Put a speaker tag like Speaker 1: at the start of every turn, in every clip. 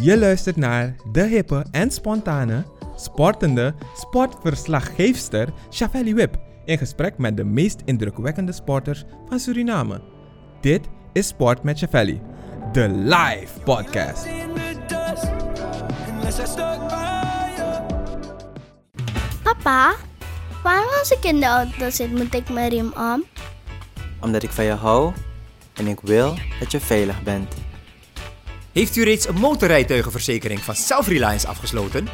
Speaker 1: Je luistert naar de hippe en spontane, sportende sportverslaggeefster Chavelli Wip in gesprek met de meest indrukwekkende sporters van Suriname. Dit is Sport met Chavelli, de live podcast.
Speaker 2: Papa, waarom als ik in de auto zit moet ik mijn riem om?
Speaker 3: Omdat ik van je hou en ik wil dat je veilig bent.
Speaker 4: Heeft u reeds een motorrijtuigenverzekering van Self-Reliance afgesloten?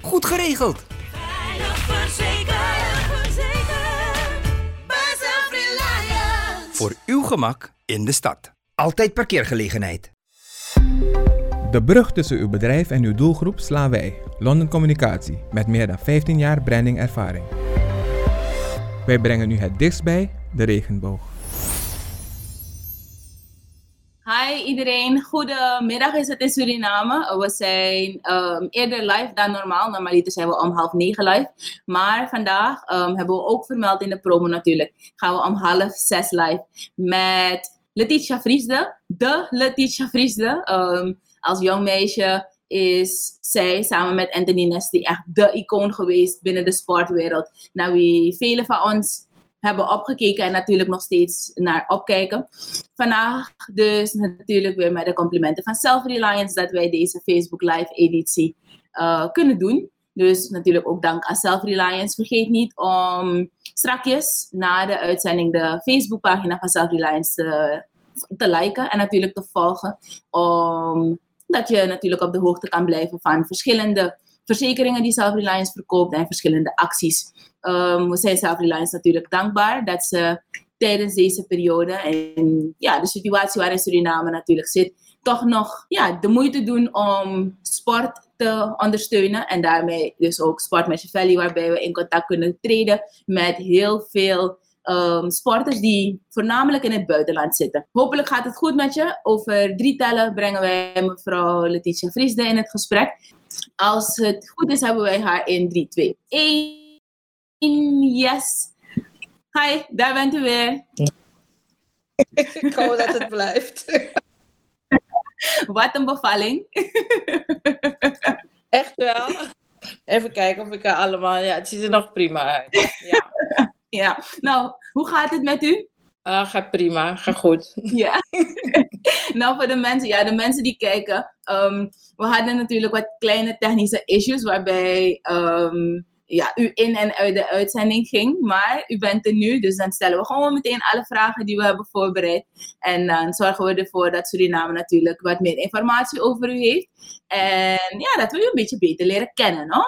Speaker 4: Goed geregeld!
Speaker 5: Veilig verzekerd, verzekerd.
Speaker 4: Voor uw gemak in de stad. Altijd parkeergelegenheid.
Speaker 1: De brug tussen uw bedrijf en uw doelgroep slaan wij, London Communicatie, met meer dan 15 jaar brandingervaring. Wij brengen u het dichtst bij de regenboog.
Speaker 6: Hi iedereen, goedemiddag is het in Suriname. We zijn ehm, eerder live dan normaal. Normaliter zijn we om half negen live. Maar vandaag ehm, hebben we ook vermeld in de promo natuurlijk. Gaan we om half zes live met Letitia Vriesde. De Letitia Vriesde. Ehm, als jong meisje is zij samen met Anthony Nesty echt de icoon geweest binnen de sportwereld. Naar wie velen van ons hebben opgekeken en natuurlijk nog steeds naar opkijken. Vandaag dus natuurlijk weer met de complimenten van Self-Reliance dat wij deze Facebook Live editie eh, kunnen doen. Dus natuurlijk ook dank aan Self-Reliance. Vergeet niet om strakjes na de uitzending de Facebookpagina van Self-Reliance te, te liken en natuurlijk te volgen. Om dat je natuurlijk op de hoogte kan blijven van verschillende verzekeringen die Self-Reliance verkoopt en verschillende acties. We zijn Self-Reliance natuurlijk dankbaar dat ze tijdens deze periode en ja, de situatie waarin Suriname natuurlijk zit, toch nog ja, de moeite doen om sport te ondersteunen. En daarmee dus ook Sport met Valley, waarbij we in contact kunnen treden met heel veel um, sporters die voornamelijk in het buitenland zitten. Hopelijk gaat het goed met je. Over drie tellen brengen wij mevrouw Letitia Vriesde in het gesprek. Als het goed is, hebben wij haar in 3, 2, 1. Yes. Hi, daar bent u weer.
Speaker 7: Ik hoop dat het blijft.
Speaker 6: Wat een bevalling.
Speaker 7: Echt wel. Even kijken of ik er allemaal... Ja, het ziet er nog prima uit. Ja,
Speaker 6: Ja, nou, hoe gaat het met u?
Speaker 7: ah, gaat prima. Gaat goed.
Speaker 6: Ja. nou, voor de mensen, ja, de mensen die kijken. ehm, we hadden natuurlijk wat kleine technische issues waarbij ehm, ja, u in en uit de uitzending ging. Maar u bent er nu, dus dan stellen we gewoon meteen alle vragen die we hebben voorbereid. En dan zorgen we ervoor dat Suriname natuurlijk wat meer informatie over u heeft. En ja, dat we u een beetje beter leren kennen, no?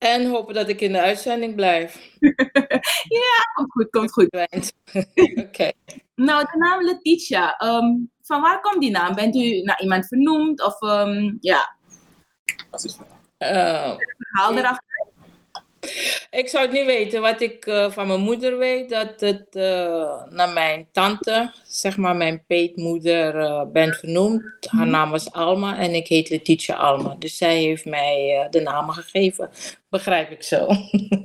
Speaker 7: En hopen dat ik in de uitzending blijf.
Speaker 6: ja, komt goed, komt goed.
Speaker 7: Oké.
Speaker 6: Nou, de naam Letitia, ehm, van waar komt die naam? Bent u naar iemand vernoemd? Of ehm, ja,
Speaker 7: Eh,
Speaker 6: verhaal erachter?
Speaker 7: Ik zou het niet weten. Wat ik eh, van mijn moeder weet, dat het eh, naar mijn tante, zeg maar mijn peetmoeder, eh ben vernoemd. Haar naam was Alma en ik heet Letitia Alma. Dus zij heeft mij de namen gegeven. Begrijp ik zo.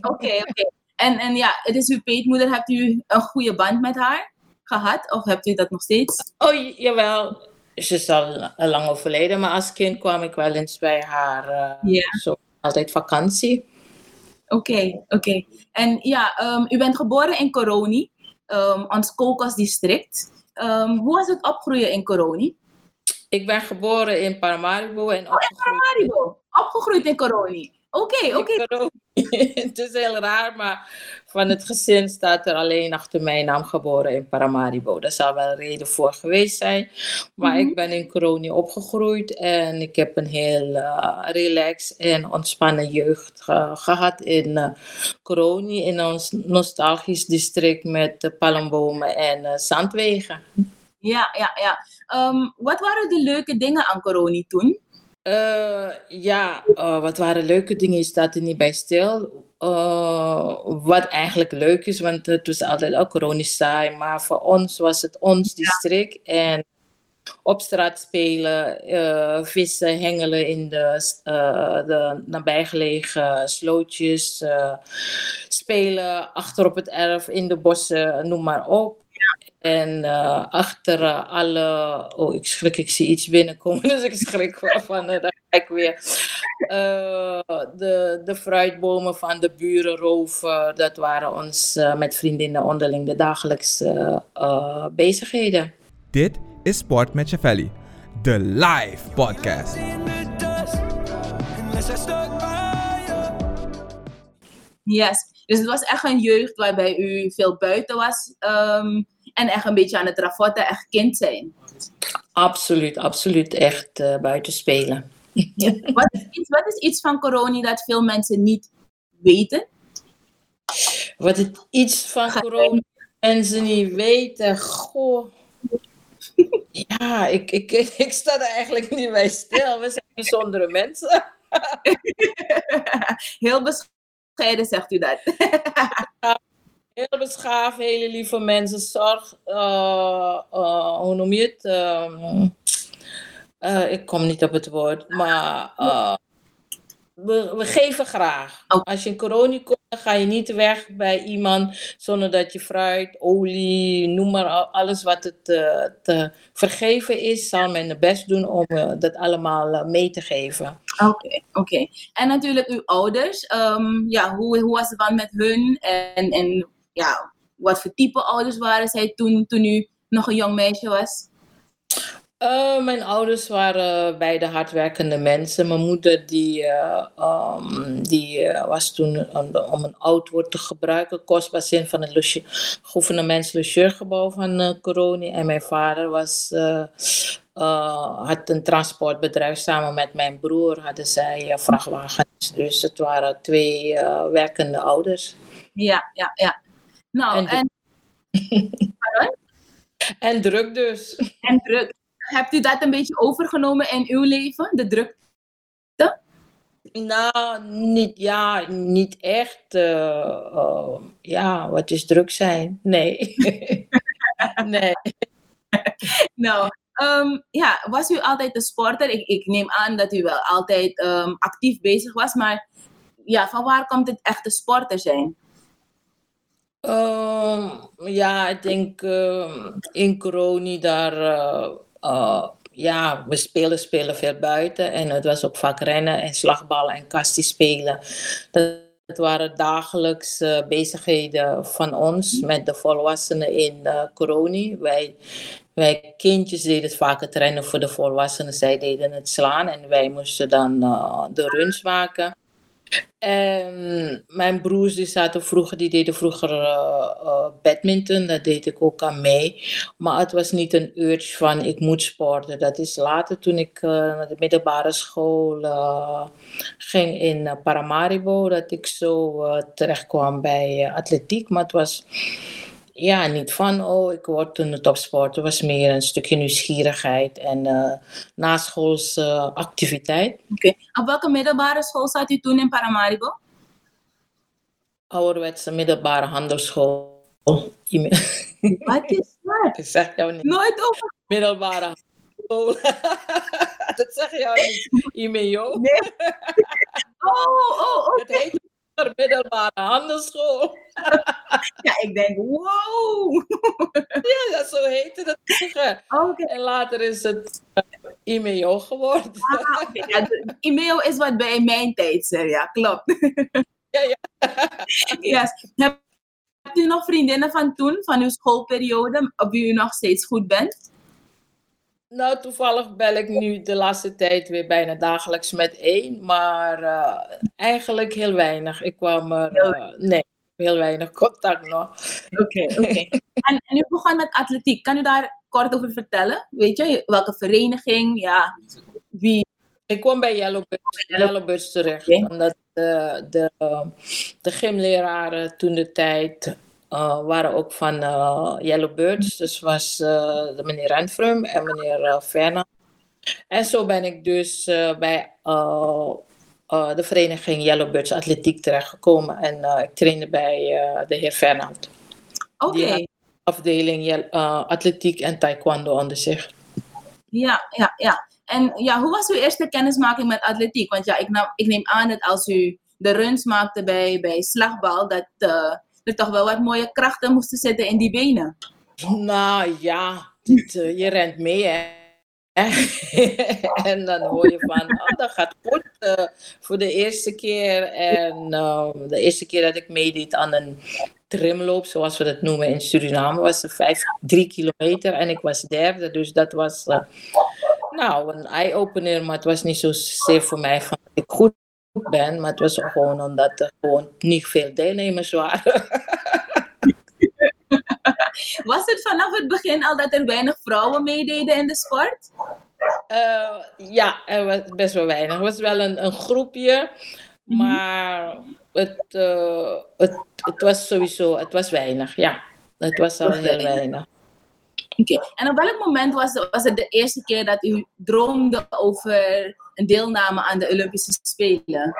Speaker 6: Oké, oké. En, en ja, het is uw peetmoeder. Hebt u een goede band met haar gehad? Of hebt u dat nog steeds?
Speaker 7: Oh, jawel. Ze is al lang overleden, maar als kind kwam ik wel eens bij haar.
Speaker 6: Ja.
Speaker 7: zo, altijd vakantie.
Speaker 6: Oké, oké. En ja, ehm, u bent geboren in Coroni, ehm, ons Kokos-district. Ehm, hoe was het opgroeien in Coroni?
Speaker 7: Ik ben geboren in Paramaribo en
Speaker 6: Oh, in Paramaribo. Opgegroeid in Coroni. Oké, oké.
Speaker 7: Het is heel raar, maar van het gezin staat er alleen achter mijn naam geboren in Paramaribo. Daar zal wel een reden voor geweest zijn. Maar
Speaker 6: Mhm.
Speaker 7: ik ben in Coroni opgegroeid en ik heb een heel eh relaxed en ontspannen jeugd ge- gehad in eh Coroni, in ons nostalgisch district met palmbomen en eh, zandwegen.
Speaker 6: Ja, ja, ja. Ehm, wat waren de leuke dingen aan Coroni toen?
Speaker 7: Ja, wat waren leuke dingen? Je staat er niet bij stil. Eh, wat eigenlijk leuk is, want het was altijd ook corona saai, maar voor ons was het ons district. En op straat spelen, eh, vissen, hengelen in de, eh, de nabijgelegen slootjes, spelen achter op het erf, in de bossen, noem maar op. En achter alle. Oh, ik schrik, ik zie iets binnenkomen, dus ik schrik van. eh, daar ga ik weer. Eh, de, de fruitbomen van de buren roven, dat waren ons eh, met vriendinnen onderling de dagelijkse eh, bezigheden.
Speaker 1: Dit is Sport met Chavelli, de live podcast.
Speaker 6: Yes. Dus het was echt een jeugd waarbij u veel buiten was ehm, en echt een beetje aan het ravotten, echt kind zijn.
Speaker 7: Absoluut, absoluut. Echt eh, buiten spelen.
Speaker 6: Wat is, iets, wat is iets van corona dat veel mensen niet weten?
Speaker 7: Wat het iets van corona mensen niet weten. Goh. Ja, ik, ik, ik sta er eigenlijk niet bij stil. We zijn bijzondere mensen.
Speaker 6: Heel bescheiden zegt u dat.
Speaker 7: Heel beschaafd, hele lieve mensen. Zorg, eh, hoe noem je het? Ehm, eh, ik kom niet op het woord, maar eh, we, we geven graag.
Speaker 6: Oké.
Speaker 7: Als je in corona komt, dan ga je niet weg bij iemand zonder dat je fruit, olie, noem maar al- alles wat het eh, te vergeven is, zal men het best doen om dat allemaal mee te geven.
Speaker 6: Oké, oké. En natuurlijk uw ouders. ehm, ja, hoe, hoe was het dan met hun? En, en ja, wat voor type ouders waren zij toen, toen u nog een jong meisje was?
Speaker 7: Eh, mijn ouders waren beide hardwerkende mensen. Mijn moeder die, eh, ehm, die eh, was toen om, een oud woord te gebruiken, kostbazin van het loge- gouvernements-logeurgebouw van eh Coroni. En mijn vader was, had een transportbedrijf samen met mijn broer. Hadden zij vrachtwagens. Dus het waren twee werkende ouders.
Speaker 6: Ja, ja, ja. Nou,
Speaker 7: En
Speaker 6: en,
Speaker 7: En druk dus.
Speaker 6: en druk. Hebt u dat een beetje overgenomen in uw leven, de druk?
Speaker 7: Nou, niet, ja, niet echt. eh, eh, ja, wat is druk zijn? Nee. nee.
Speaker 6: Nou, ehm, ja, was u altijd een sporter? Ik, ik neem aan dat u wel altijd ehm, actief bezig was, maar ja, van waar komt het echte sporter zijn?
Speaker 7: Ehm, ja, ik denk in corona daar, eh, eh, ja, we spelen, spelen veel buiten. En het was ook vaak rennen en slagballen en kastie spelen. Dat, waren dagelijks eh, bezigheden van ons met de volwassenen in uh, corona. Wij, wij kindjes deden het vaak het rennen voor de volwassenen. Zij deden het slaan en wij moesten dan de runs maken. En mijn broers die zaten vroeger, die deden vroeger uh, uh, badminton, daar deed ik ook aan mee. Maar het was niet een urge van ik moet sporten. Dat is later toen ik uh, naar de middelbare school ging in Paramaribo, dat ik zo terecht kwam bij atletiek. Maar het was ja, niet van, oh, ik word een topsporter. Het was meer een stukje nieuwsgierigheid en uh, naschoolse uh, activiteit.
Speaker 6: Oké. Okay. Op welke middelbare school zat u toen in Paramaribo?
Speaker 7: Ouderwetse middelbare handelsschool.
Speaker 6: Wat is dat?
Speaker 7: Ik zeg jou niet.
Speaker 6: Nooit over.
Speaker 7: Middelbare handelsschool. dat zeg jou niet. IMEO.
Speaker 6: Nee. Oh, oh, oh.
Speaker 7: Het heet middelbare handelsschool.
Speaker 6: ja, ik denk, wow.
Speaker 7: ja, ja, zo heette dat vroeger.
Speaker 6: Okay.
Speaker 7: En later is het uh, IMEO geworden.
Speaker 6: Ah, okay. ja, IMEO is wat bij mijn tijd, ja, klopt.
Speaker 7: ja, ja.
Speaker 6: yes. Hebt u nog vriendinnen van toen, van uw schoolperiode, op wie u nog steeds goed bent?
Speaker 7: Nou, toevallig bel ik nu de laatste tijd weer bijna dagelijks met één, maar uh, eigenlijk heel weinig. Ik kwam er, uh, nee, heel weinig contact nog.
Speaker 6: Oké, okay, oké. Okay. en, en u begon met atletiek. Kan u daar kort over vertellen? Weet je, welke vereniging, ja, wie?
Speaker 7: Ik kwam bij Yellowbirds, Yellowbirds terecht, okay. omdat de, de, de gymleraren toen de tijd waren ook van uh, Yellowbirds. Dus was uh, de meneer Renfrum en meneer Fernand. En zo ben ik dus bij de vereniging Yellowbirds Atletiek terechtgekomen. En ik trainde bij de heer Fernand.
Speaker 6: Oké. Okay.
Speaker 7: afdeling atletiek en taekwondo onder zich.
Speaker 6: Ja, ja, ja. En ja, hoe was uw eerste kennismaking met atletiek? Want ja, ik, nam, ik neem aan dat als u de runs maakte bij, bij slagbal, dat er toch wel wat mooie krachten moesten zitten in die benen.
Speaker 7: Nou ja, dit, eh, je rent mee hè. en dan hoor je van, oh, dat gaat goed eh, voor de eerste keer. En eh, de eerste keer dat ik meedeed aan een trimloop, zoals we dat noemen in Suriname, was het vijf, drie kilometer en ik was derde. Dus dat was nou een eye-opener, maar het was niet zozeer voor mij van ik goed ben, maar het was gewoon omdat er gewoon niet veel deelnemers waren.
Speaker 6: Was het vanaf het begin al dat er weinig vrouwen meededen in de sport?
Speaker 7: Eh, ja, er was best wel weinig. Er was wel een, een groepje, maar het, eh, het, het was sowieso, het was weinig, ja. Het was al heel weinig.
Speaker 6: Oké. En op welk moment was, was het de eerste keer dat u droomde over een deelname aan de Olympische Spelen?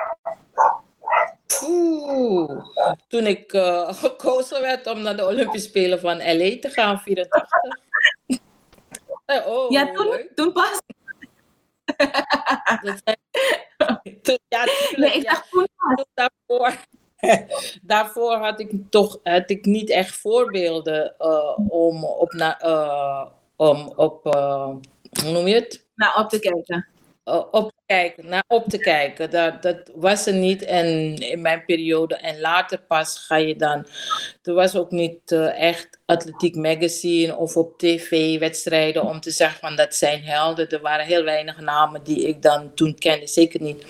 Speaker 7: Oeh, toen ik eh, gekozen werd om naar de Olympische Spelen van LA te gaan, 84. Eh, oh,
Speaker 6: Ja, toen, toen pas.
Speaker 7: Ja, tuurlijk,
Speaker 6: Nee, ik dacht toen pas.
Speaker 7: daarvoor, daarvoor had ik toch had ik niet echt voorbeelden eh, om op, na, eh, om op eh, hoe noem je het?
Speaker 6: Nou, op te kijken.
Speaker 7: Op te kijken, naar op te kijken. Dat, dat was er niet en in mijn periode. En later pas ga je dan. Er was ook niet echt Atletiek Magazine of op tv wedstrijden om te zeggen van dat zijn helden. Er waren heel weinig namen die ik dan toen kende. Zeker niet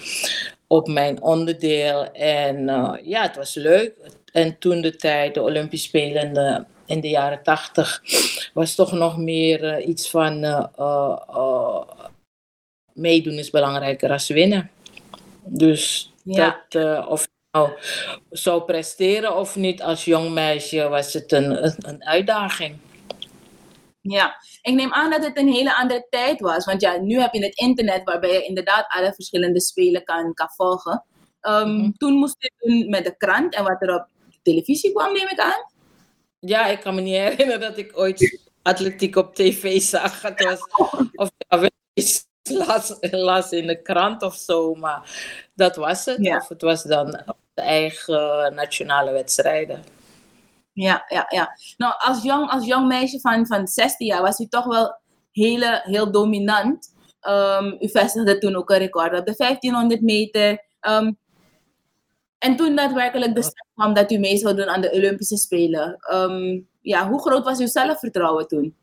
Speaker 7: op mijn onderdeel. En eh, ja, het was leuk. En toen de tijd, de Olympische Spelen in de, in de jaren tachtig, was toch nog meer eh, iets van eh, eh, eh, meedoen is belangrijker dan winnen. Dus
Speaker 6: Ja.
Speaker 7: dat, eh, of je nou zou presteren of niet als jong meisje, was het een, een, een uitdaging.
Speaker 6: Ja, ik neem aan dat het een hele andere tijd was. Want ja, nu heb je het internet waarbij je inderdaad alle verschillende spelen kan, kan volgen. Ehm,
Speaker 7: Mhm.
Speaker 6: Toen moest je doen met de krant en wat er op televisie kwam, neem ik aan.
Speaker 7: Ja, ik kan me niet herinneren dat ik ooit atletiek op tv zag. Het was, of ja, las, las in de krant of zo, maar dat was het.
Speaker 6: Ja.
Speaker 7: Of het was dan de eigen nationale wedstrijden.
Speaker 6: Ja, ja, ja. Nou, als jong, als jong meisje van, van 16 jaar was u toch wel hele, heel dominant. Ehm, u vestigde toen ook een record op de 1500 meter. Ehm, en toen daadwerkelijk de stap kwam dat u mee zou doen aan de Olympische Spelen. Ehm, ja, hoe groot was uw zelfvertrouwen toen?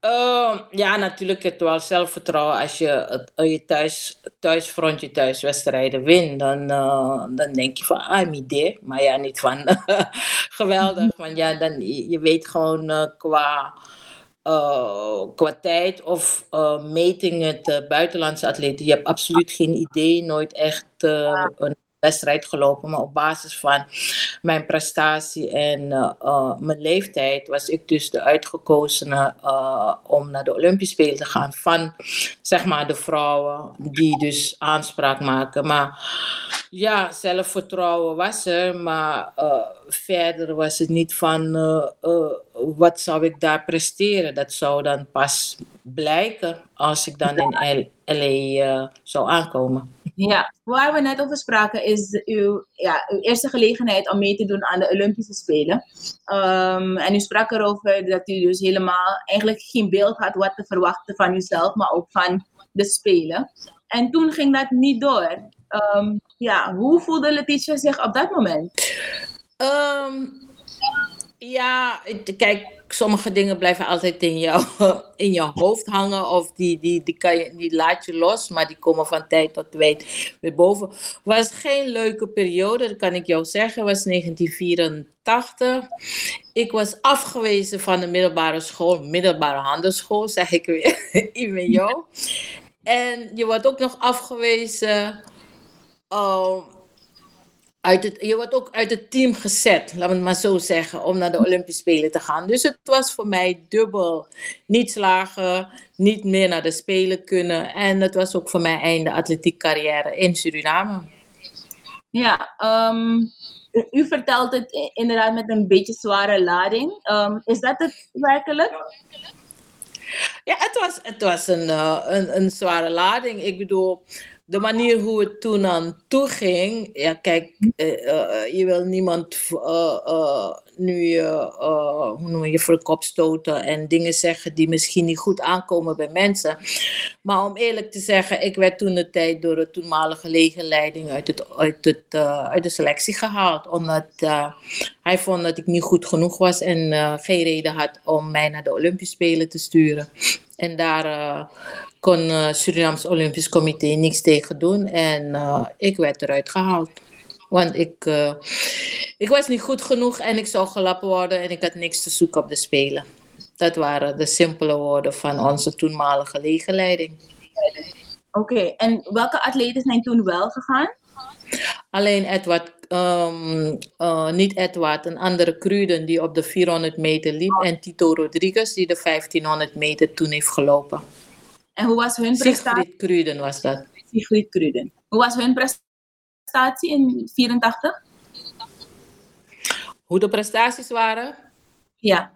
Speaker 7: Ehm, ja, natuurlijk het wel zelfvertrouwen. Als je het, eh, je thuis, thuisfront, je thuiswedstrijden wint, dan, eh, dan denk je van, ah, mijn idee. Maar ja, niet van geweldig. Want ja, dan, je weet gewoon eh, qua, qua tijd of metingen de buitenlandse atleten. Je hebt absoluut geen idee, nooit echt een wedstrijd gelopen. Maar op basis van mijn prestatie en eh, eh, mijn leeftijd was ik dus de uitgekozene eh, om naar de Olympische Spelen te gaan van zeg maar de vrouwen die dus aanspraak maken. Maar ja, zelfvertrouwen was er, maar verder was het niet van wat zou ik daar presteren. Dat zou dan pas blijken als ik dan in L- LA eh, zou aankomen.
Speaker 6: Ja, waar we net over spraken is uw, ja, uw eerste gelegenheid om mee te doen aan de Olympische Spelen. Ehm, en u sprak erover dat u dus helemaal eigenlijk geen beeld had wat te verwachten van uzelf, maar ook van de Spelen. En toen ging dat niet door. Ehm, ja, hoe voelde Letitia zich op dat moment?
Speaker 7: Ehm, ja, kijk, sommige dingen blijven altijd in, jou, in je hoofd hangen. Of die, die, die, kan je, die laat je los, maar die komen van tijd tot tijd weer boven. was geen leuke periode, dat kan ik jou zeggen. Was 1984. Ik was afgewezen van de middelbare school, middelbare handelsschool, zeg ik weer, IWO. En je wordt ook nog afgewezen. oh, uit het, je wordt ook uit het team gezet, laat me het maar zo zeggen, om naar de Olympische Spelen te gaan. Dus het was voor mij dubbel. Niet slagen, niet meer naar de Spelen kunnen. En het was ook voor mij einde atletiek carrière in Suriname.
Speaker 6: Ja, ehm, u, vertelt het inderdaad met een beetje zware lading. Ehm, is dat het werkelijk?
Speaker 7: Ja, het was, het was een, eh, een, een zware lading. Ik bedoel, de manier hoe het toen aan toe ging. Ja, kijk, eh, eh, je wil niemand eh, nu, hoe noem je, voor de kop stoten en dingen zeggen die misschien niet goed aankomen bij mensen. Maar om eerlijk te zeggen, ik werd toen de tijd door de toenmalige legerleiding uit, het, uit, het, uit de selectie gehaald. Omdat hij vond dat ik niet goed genoeg was en geen reden had om mij naar de Olympische Spelen te sturen. En daar kon uh, Surinaams Olympisch Comité niks tegen doen. En eh, ik werd eruit gehaald. Want ik, eh, ik was niet goed genoeg en ik zou gelappen worden en ik had niks te zoeken op de Spelen. Dat waren de simpele woorden van onze toenmalige legerleiding.
Speaker 6: Oké, en welke atleten zijn toen wel gegaan?
Speaker 7: Alleen Edward, ehm, eh, niet Edward, een andere Cruden die op de 400 meter liep. En Tito Rodriguez die de 1500 meter toen heeft gelopen.
Speaker 6: En hoe was hun prestatie?
Speaker 7: Cruden was dat.
Speaker 6: Sigrid Cruden. Hoe was hun prestatie in 84?
Speaker 7: Hoe de prestaties waren?
Speaker 6: Ja.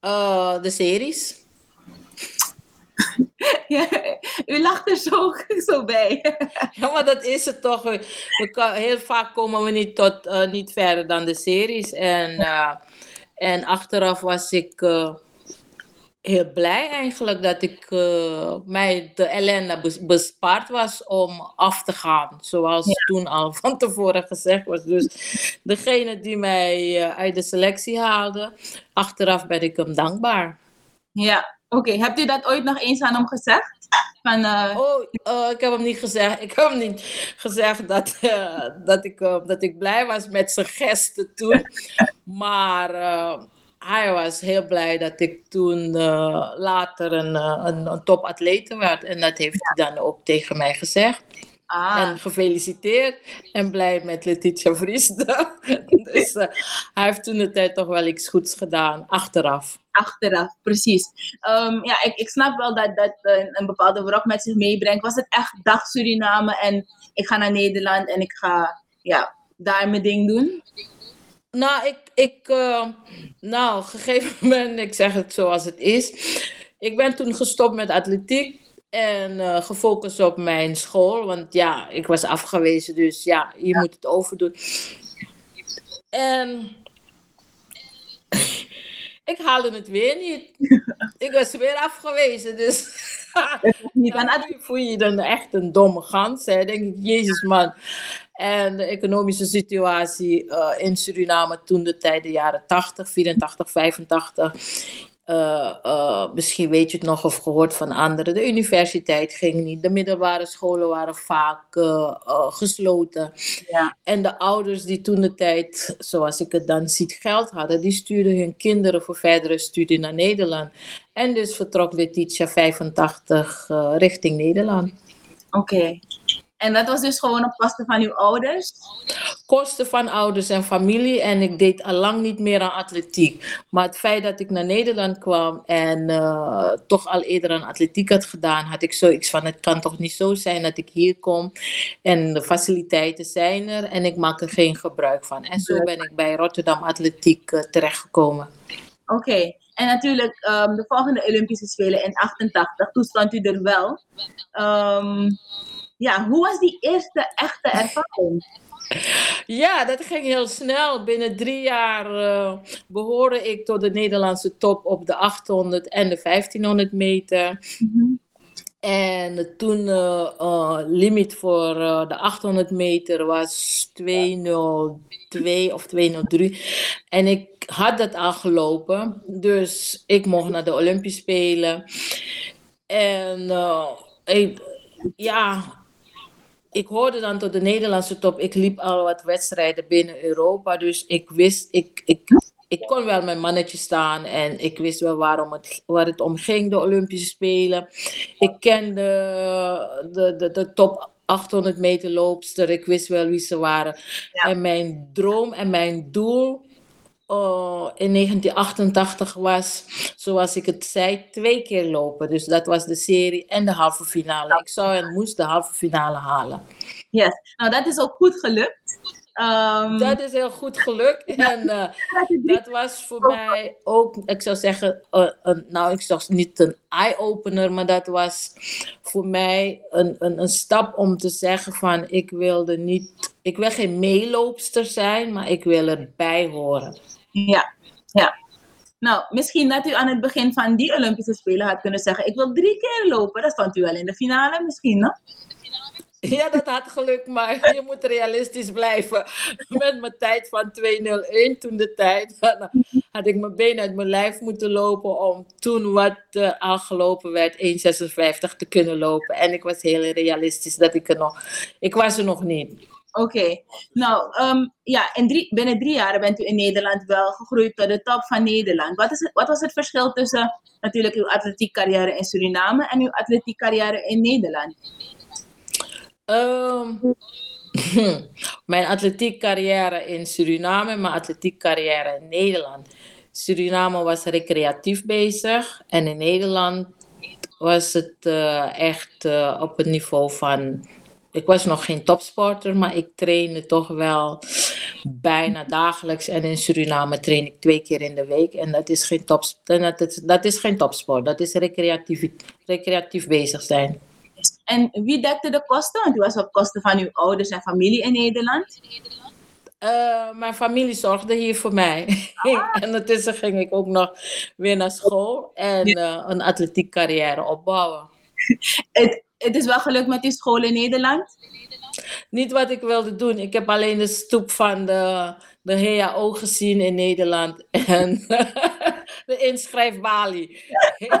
Speaker 7: Eh, de series.
Speaker 6: ja. U lacht er zo, zo bij.
Speaker 7: Ja, maar dat is het toch. We, kan- heel vaak komen we niet, tot, eh, niet verder dan de series. En, eh, en achteraf was ik heel blij eigenlijk dat ik eh, mij de ellende bes- bespaard was om af te gaan. Zoals toen al van tevoren gezegd was. Dus degene die mij eh, uit de selectie haalde, achteraf ben ik hem dankbaar.
Speaker 6: Ja, oké. Hebt u dat ooit nog eens aan hem gezegd? Van, eh,
Speaker 7: Oh, ik heb hem niet gezegd. Ik heb hem niet gezegd dat, dat, ik, dat ik blij was met zijn gesten toen. Maar hij was heel blij dat ik toen eh, later een, eh, een, een topatlete werd. En dat heeft hij dan ook tegen mij gezegd.
Speaker 6: ah,
Speaker 7: En gefeliciteerd. En blij met Letitia Vriesde. dus eh, hij heeft toen de tijd toch wel iets goeds gedaan. Achteraf.
Speaker 6: achteraf, precies. Ehm, ja, ik, ik snap wel dat dat een, een bepaalde wrok met zich meebrengt. Was het echt dag Suriname en ik ga naar Nederland en ik ga ja, daar mijn ding doen?
Speaker 7: Nou, ik, ik eh, nou, gegeven moment, ik zeg het zoals het is. Ik ben toen gestopt met atletiek en eh, gefocust op mijn school. Want ja, ik was afgewezen, dus ja, je moet het overdoen. En ik haalde het weer niet. Ik was weer afgewezen, dus...
Speaker 6: Niet aan
Speaker 7: Ja, nu voel je je dan echt een domme gans. Hè? denk ik, jezus man. En de economische situatie eh, in Suriname toen de tijd, de jaren 80, 84, 85. eh, eh, misschien weet je het nog of gehoord van anderen. De universiteit ging niet. De middelbare scholen waren vaak eh, eh, gesloten.
Speaker 6: Ja.
Speaker 7: En de ouders die toen de tijd, zoals ik het dan zie, geld hadden, die stuurden hun kinderen voor verdere studie naar Nederland. En dus vertrok Letitia 85 eh, richting Nederland.
Speaker 6: Oké. En dat was dus gewoon op kosten van uw ouders?
Speaker 7: Kosten van ouders en familie en ik deed al lang niet meer aan atletiek. Maar het feit dat ik naar Nederland kwam en eh, toch al eerder aan atletiek had gedaan, had ik zoiets van: het kan toch niet zo zijn dat ik hier kom en de faciliteiten zijn er en ik maak er geen gebruik van. En zo ben ik bij Rotterdam Atletiek eh, terechtgekomen.
Speaker 6: Oké. En natuurlijk, ehm, de volgende Olympische Spelen in 88, toen stond u er wel. Ehm, ja, hoe was die eerste echte ervaring?
Speaker 7: Ja, dat ging heel snel. Binnen drie jaar eh, behoorde ik tot de Nederlandse top op de 800 en de 1500 meter. En toen uh, uh, limiet voor uh, de 800 meter was 202 of 203. En ik had dat al gelopen. Dus ik mocht naar de Olympische Spelen. En ik, ja, ik hoorde dan tot de Nederlandse top. Ik liep al wat wedstrijden binnen Europa. Dus ik wist, ik, ik, ik kon wel mijn mannetje staan. En ik wist wel waarom het, waar het om ging, de Olympische Spelen. Ik kende de, de, de top 800 meter loopster. Ik wist wel wie ze waren. Ja. En mijn droom en mijn doel uh, in 1988 was, zoals ik het zei, twee keer lopen. Dus dat was de serie en de halve finale. Ik zou en moest de halve finale halen.
Speaker 6: Yes, nou dat is ook goed gelukt. Ehm,
Speaker 7: Dat is heel goed gelukt. En eh, dat was voor mij ook, ik zou zeggen, eh, een, nou, ik zou niet een eye-opener, maar dat was voor mij een, een, een stap om te zeggen van, ik wilde niet, ik wil geen meeloopster zijn, maar ik wil erbij horen.
Speaker 6: Ja, ja. Nou, misschien dat u aan het begin van die Olympische Spelen had kunnen zeggen: Ik wil drie keer lopen. Dat stond u wel in de finale, misschien, no?
Speaker 7: Ja, dat had gelukt, maar je moet realistisch blijven. Met mijn tijd van 2.01 toen de tijd, dan had ik mijn been uit mijn lijf moeten lopen om toen wat eh, al gelopen werd, 1.56 te kunnen lopen. En ik was heel realistisch dat ik er nog, ik was er nog niet.
Speaker 6: Oké. Nou, ehm, ja, drie, binnen drie jaar bent u in Nederland wel gegroeid tot de top van Nederland. Wat, is wat was het verschil tussen natuurlijk uw atletiek carrière in Suriname en uw atletiek carrière in Nederland?
Speaker 7: Ehm, mijn atletiek carrière in Suriname mijn atletiek carrière in Nederland. Suriname was recreatief bezig en in Nederland was het eh, echt eh, op het niveau van. Ik was nog geen topsporter, maar ik trainde toch wel bijna dagelijks. En in Suriname train ik twee keer in de week. En dat is geen, top, dat is, dat is geen topsport, dat is recreatief, recreatief bezig zijn.
Speaker 6: En wie dekte de kosten? Want u was op kosten van uw ouders en familie in Nederland.
Speaker 7: Eh, mijn familie zorgde hier voor mij. en ondertussen ging ik ook nog weer naar school en eh, een atletiek carrière opbouwen.
Speaker 6: Het, het is wel gelukt met uw school in Nederland.
Speaker 7: Niet wat ik wilde doen. Ik heb alleen de stoep van de, de HAO gezien in Nederland. En de inschrijfbalie. ik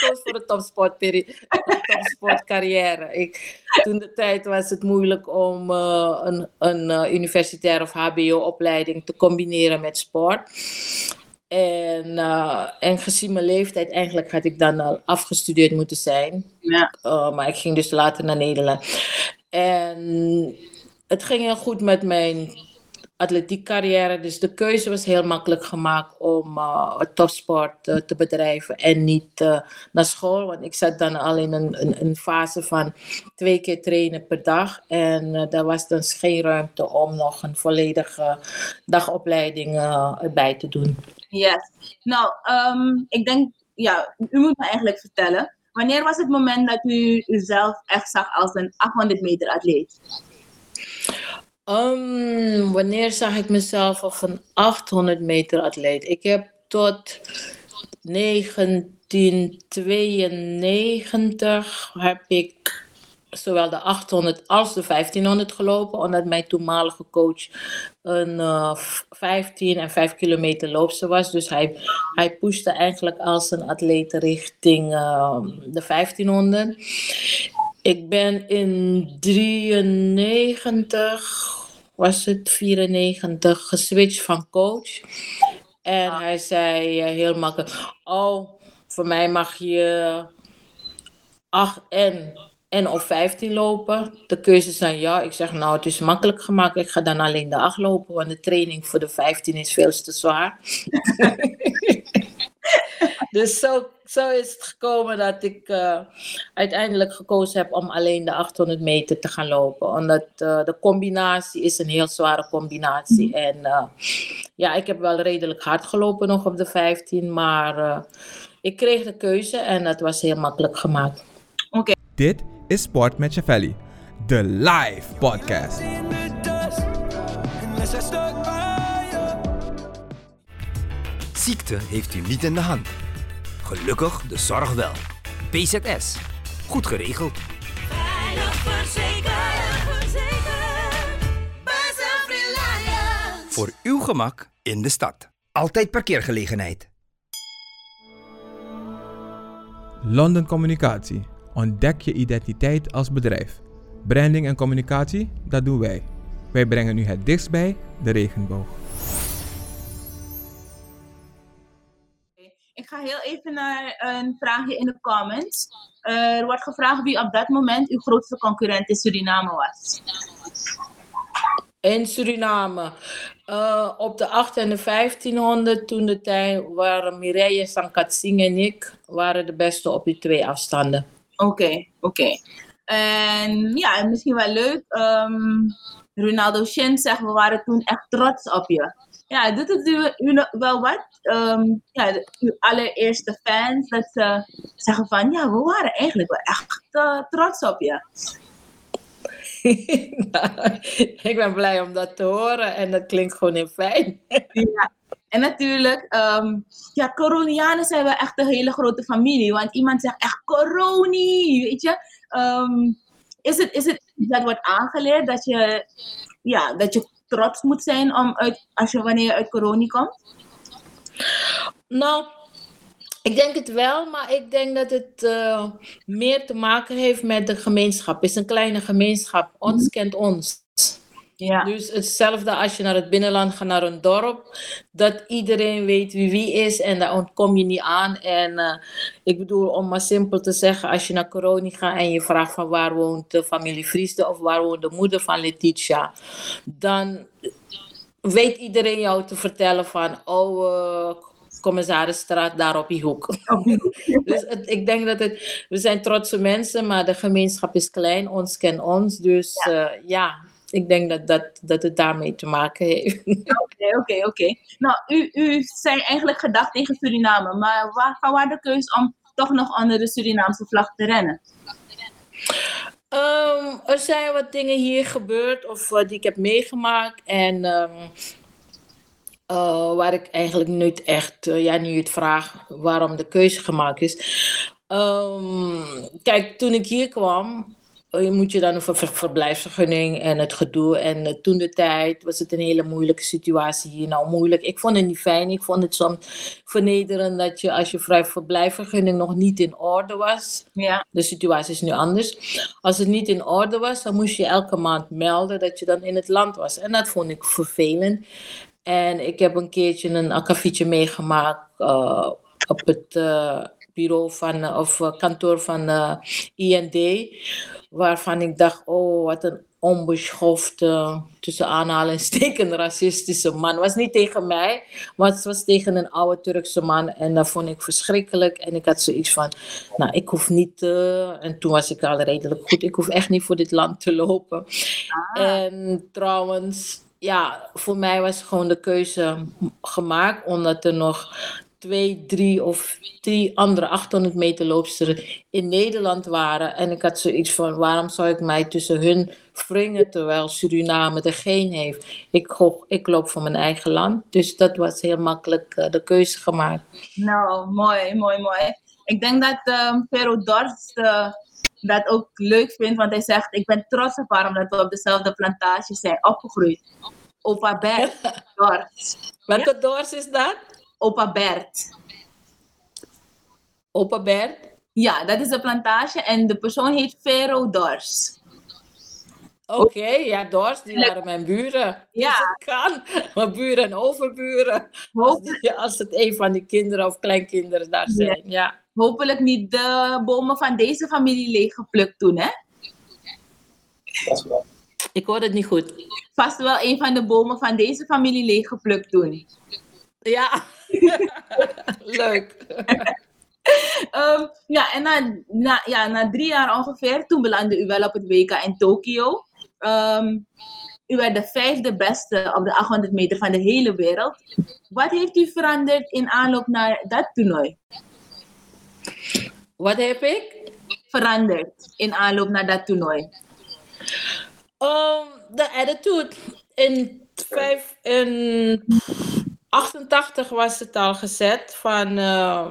Speaker 7: koos voor de topsportcarrière. Ik, toen de tijd was het moeilijk om eh, een, een uh, universitair of HBO-opleiding te combineren met sport. En, uh, en gezien mijn leeftijd, eigenlijk had ik dan al afgestudeerd moeten zijn.
Speaker 6: Ja.
Speaker 7: Maar ik ging dus later naar Nederland. En het ging heel goed met mijn atletiek carrière. Dus de keuze was heel makkelijk gemaakt om uh, topsport uh, te bedrijven en niet uh, naar school. Want ik zat dan al in een, fase van twee keer trainen per dag. En daar was dan geen ruimte om nog een volledige dagopleiding erbij te doen.
Speaker 6: Yes. Nou, um, ik denk, ja, u moet me eigenlijk vertellen. Wanneer was het moment dat u uzelf echt zag als een 800 meter atleet?
Speaker 7: Um, wanneer zag ik mezelf als een 800 meter atleet? Ik heb tot 1992 heb ik zowel de 800 als de 1500 gelopen, omdat mijn toenmalige coach een uh, 15 en 5 kilometer loopster was. Dus hij, hij pushte eigenlijk als een atleet richting uh, de 1500. Ik ben in 93, was het 94, geswitcht van coach. En hij zei uh, heel makkelijk: Oh, voor mij mag je 8 en, en of 15 lopen. De keuze is aan jou. Ik zeg: Nou, het is makkelijk gemaakt. Ik ga dan alleen de 8 lopen, want de training voor de 15 is veel te zwaar. dus zo, zo is het gekomen dat ik uh, uiteindelijk gekozen heb om alleen de 800 meter te gaan lopen. Omdat uh, de combinatie is een heel zware combinatie. En uh, ja, ik heb wel redelijk hard gelopen nog op de 15, maar ik kreeg de keuze en dat was heel makkelijk gemaakt.
Speaker 6: Oké. Okay.
Speaker 1: Dit is Sport met Chavelli, de live podcast.
Speaker 4: Ziekte heeft u niet in de hand. Gelukkig de zorg wel. PZS. Goed geregeld.
Speaker 5: Veilig verzekerd.
Speaker 4: Voor uw gemak in de stad. Altijd parkeergelegenheid.
Speaker 1: London Communicatie. Ontdek je identiteit als bedrijf. Branding en communicatie, dat doen wij. Wij brengen u het dichtst bij de regenboog.
Speaker 6: Ik ga heel even naar een vraagje in de comments. Uh, er wordt gevraagd wie op dat moment uw grootste concurrent in Suriname was.
Speaker 7: In Suriname. Uh, op de 8 en de 1500 toen de tijd waren Mireille Sankatsing en ik waren de beste op die twee afstanden.
Speaker 6: Oké, okay, oké. Okay. En ja, misschien wel leuk. Um, Ronaldo Shin zegt, we waren toen echt trots op je. Ja, doet het u, wel wat? Ehm, ja, uw allereerste fans, dat ze zeggen van, ja, we waren eigenlijk wel echt eh, trots op je.
Speaker 7: Nou, ik ben blij om dat te horen en dat klinkt gewoon heel fijn.
Speaker 6: Ja. En natuurlijk, ehm, ja, Coronianen zijn wel echt een hele grote familie. Want iemand zegt echt Coroni, weet je. Ehm, is, het, is het dat wordt aangeleerd dat je, ja, dat je trots moet zijn om uit, als je, wanneer je uit Coroni komt?
Speaker 7: Nou, ik denk het wel, maar ik denk dat het eh, meer te maken heeft met de gemeenschap. Het is een kleine gemeenschap. Ons kent ons.
Speaker 6: Ja.
Speaker 7: Dus hetzelfde als je naar het binnenland gaat, naar een dorp, dat iedereen weet wie wie is en daar ontkom je niet aan. En eh, ik bedoel, om maar simpel te zeggen, als je naar Coroni gaat en je vraagt van waar woont de familie Vriesde of waar woont de moeder van Letitia, dan weet iedereen jou te vertellen van, oh, eh commissarisstraat daar op die hoek. dus het, ik denk dat het, we zijn trotse mensen, maar de gemeenschap is klein, ons kent ons. Dus ja, ja ik denk dat, dat, dat het daarmee te maken heeft.
Speaker 6: Oké, oké, oké. Nou, u, u zei eigenlijk gedacht tegen Suriname, maar waar, waar de keuze om toch nog onder de Surinaamse vlag te rennen?
Speaker 7: Um, er zijn wat dingen hier gebeurd of uh, die ik heb meegemaakt en um, uh, waar ik eigenlijk niet echt, uh, ja, nu je het vraagt waarom de keuze gemaakt is. Um, kijk, toen ik hier kwam, moet je dan een ver verblijfsvergunning en het gedoe. En uh, toen de tijd was het een hele moeilijke situatie hier. Nou, moeilijk. Ik vond het niet fijn. Ik vond het soms vernederend dat je als je vrij verblijfsvergunning nog niet in orde was.
Speaker 6: Ja.
Speaker 7: De situatie is nu anders. Als het niet in orde was, dan moest je elke maand melden dat je dan in het land was. En dat vond ik vervelend. En ik heb een keertje een akkefietje meegemaakt uh, op het uh, bureau van, of uh, kantoor van IND. Waarvan ik dacht, oh, wat een onbeschofte, tussen aanhalingstekens, racistische man. Was niet tegen mij, maar het was tegen een oude Turkse man. En dat vond ik verschrikkelijk. En ik had zoiets van, nou, ik hoef niet... Uh, en toen was ik al redelijk goed. Ik hoef echt niet voor dit land te lopen. Ah. En trouwens ja, voor mij was gewoon de keuze gemaakt, omdat er nog twee, drie of drie andere 800 meter loopsters in Nederland waren. En ik had zoiets van, waarom zou ik mij tussen hun wringen, terwijl Suriname er geen heeft. Ik, go, ik loop voor mijn eigen land, dus dat was heel makkelijk uh, de keuze gemaakt.
Speaker 6: Nou, mooi, mooi, mooi. Ik denk dat um, Pero Dorst uh, dat ook leuk vindt, want hij zegt, ik ben trots op haar omdat we op dezelfde plantage zijn opgegroeid. Opa Bert Dorst.
Speaker 7: Welke ja? Dorst is dat?
Speaker 6: Opa Bert.
Speaker 7: Opa Bert?
Speaker 6: Ja, dat is de plantage en de persoon heet Vero Dors.
Speaker 7: Oké, okay, ja, Dors, die waren mijn buren.
Speaker 6: Ja.
Speaker 7: Dus het kan. Mijn buren en overburen. Als, die, als het een van die kinderen of kleinkinderen daar zijn, ja. ja.
Speaker 6: Hopelijk niet de bomen van deze familie leeggeplukt toen, hè?
Speaker 7: Ik hoor het niet goed.
Speaker 6: Vast wel een van de bomen van deze familie leeggeplukt toen.
Speaker 7: Ja, leuk.
Speaker 6: um, ja, en na, na, ja, na drie jaar ongeveer, toen belandde u wel op het WK in Tokio. Um, u werd de vijfde beste op de 800 meter van de hele wereld. Wat heeft u veranderd in aanloop naar dat toernooi?
Speaker 7: Wat heb ik?
Speaker 6: Veranderd in aanloop naar dat toernooi.
Speaker 7: Um, de attitude. In, vijf, in 88 was het al gezet van. Uh,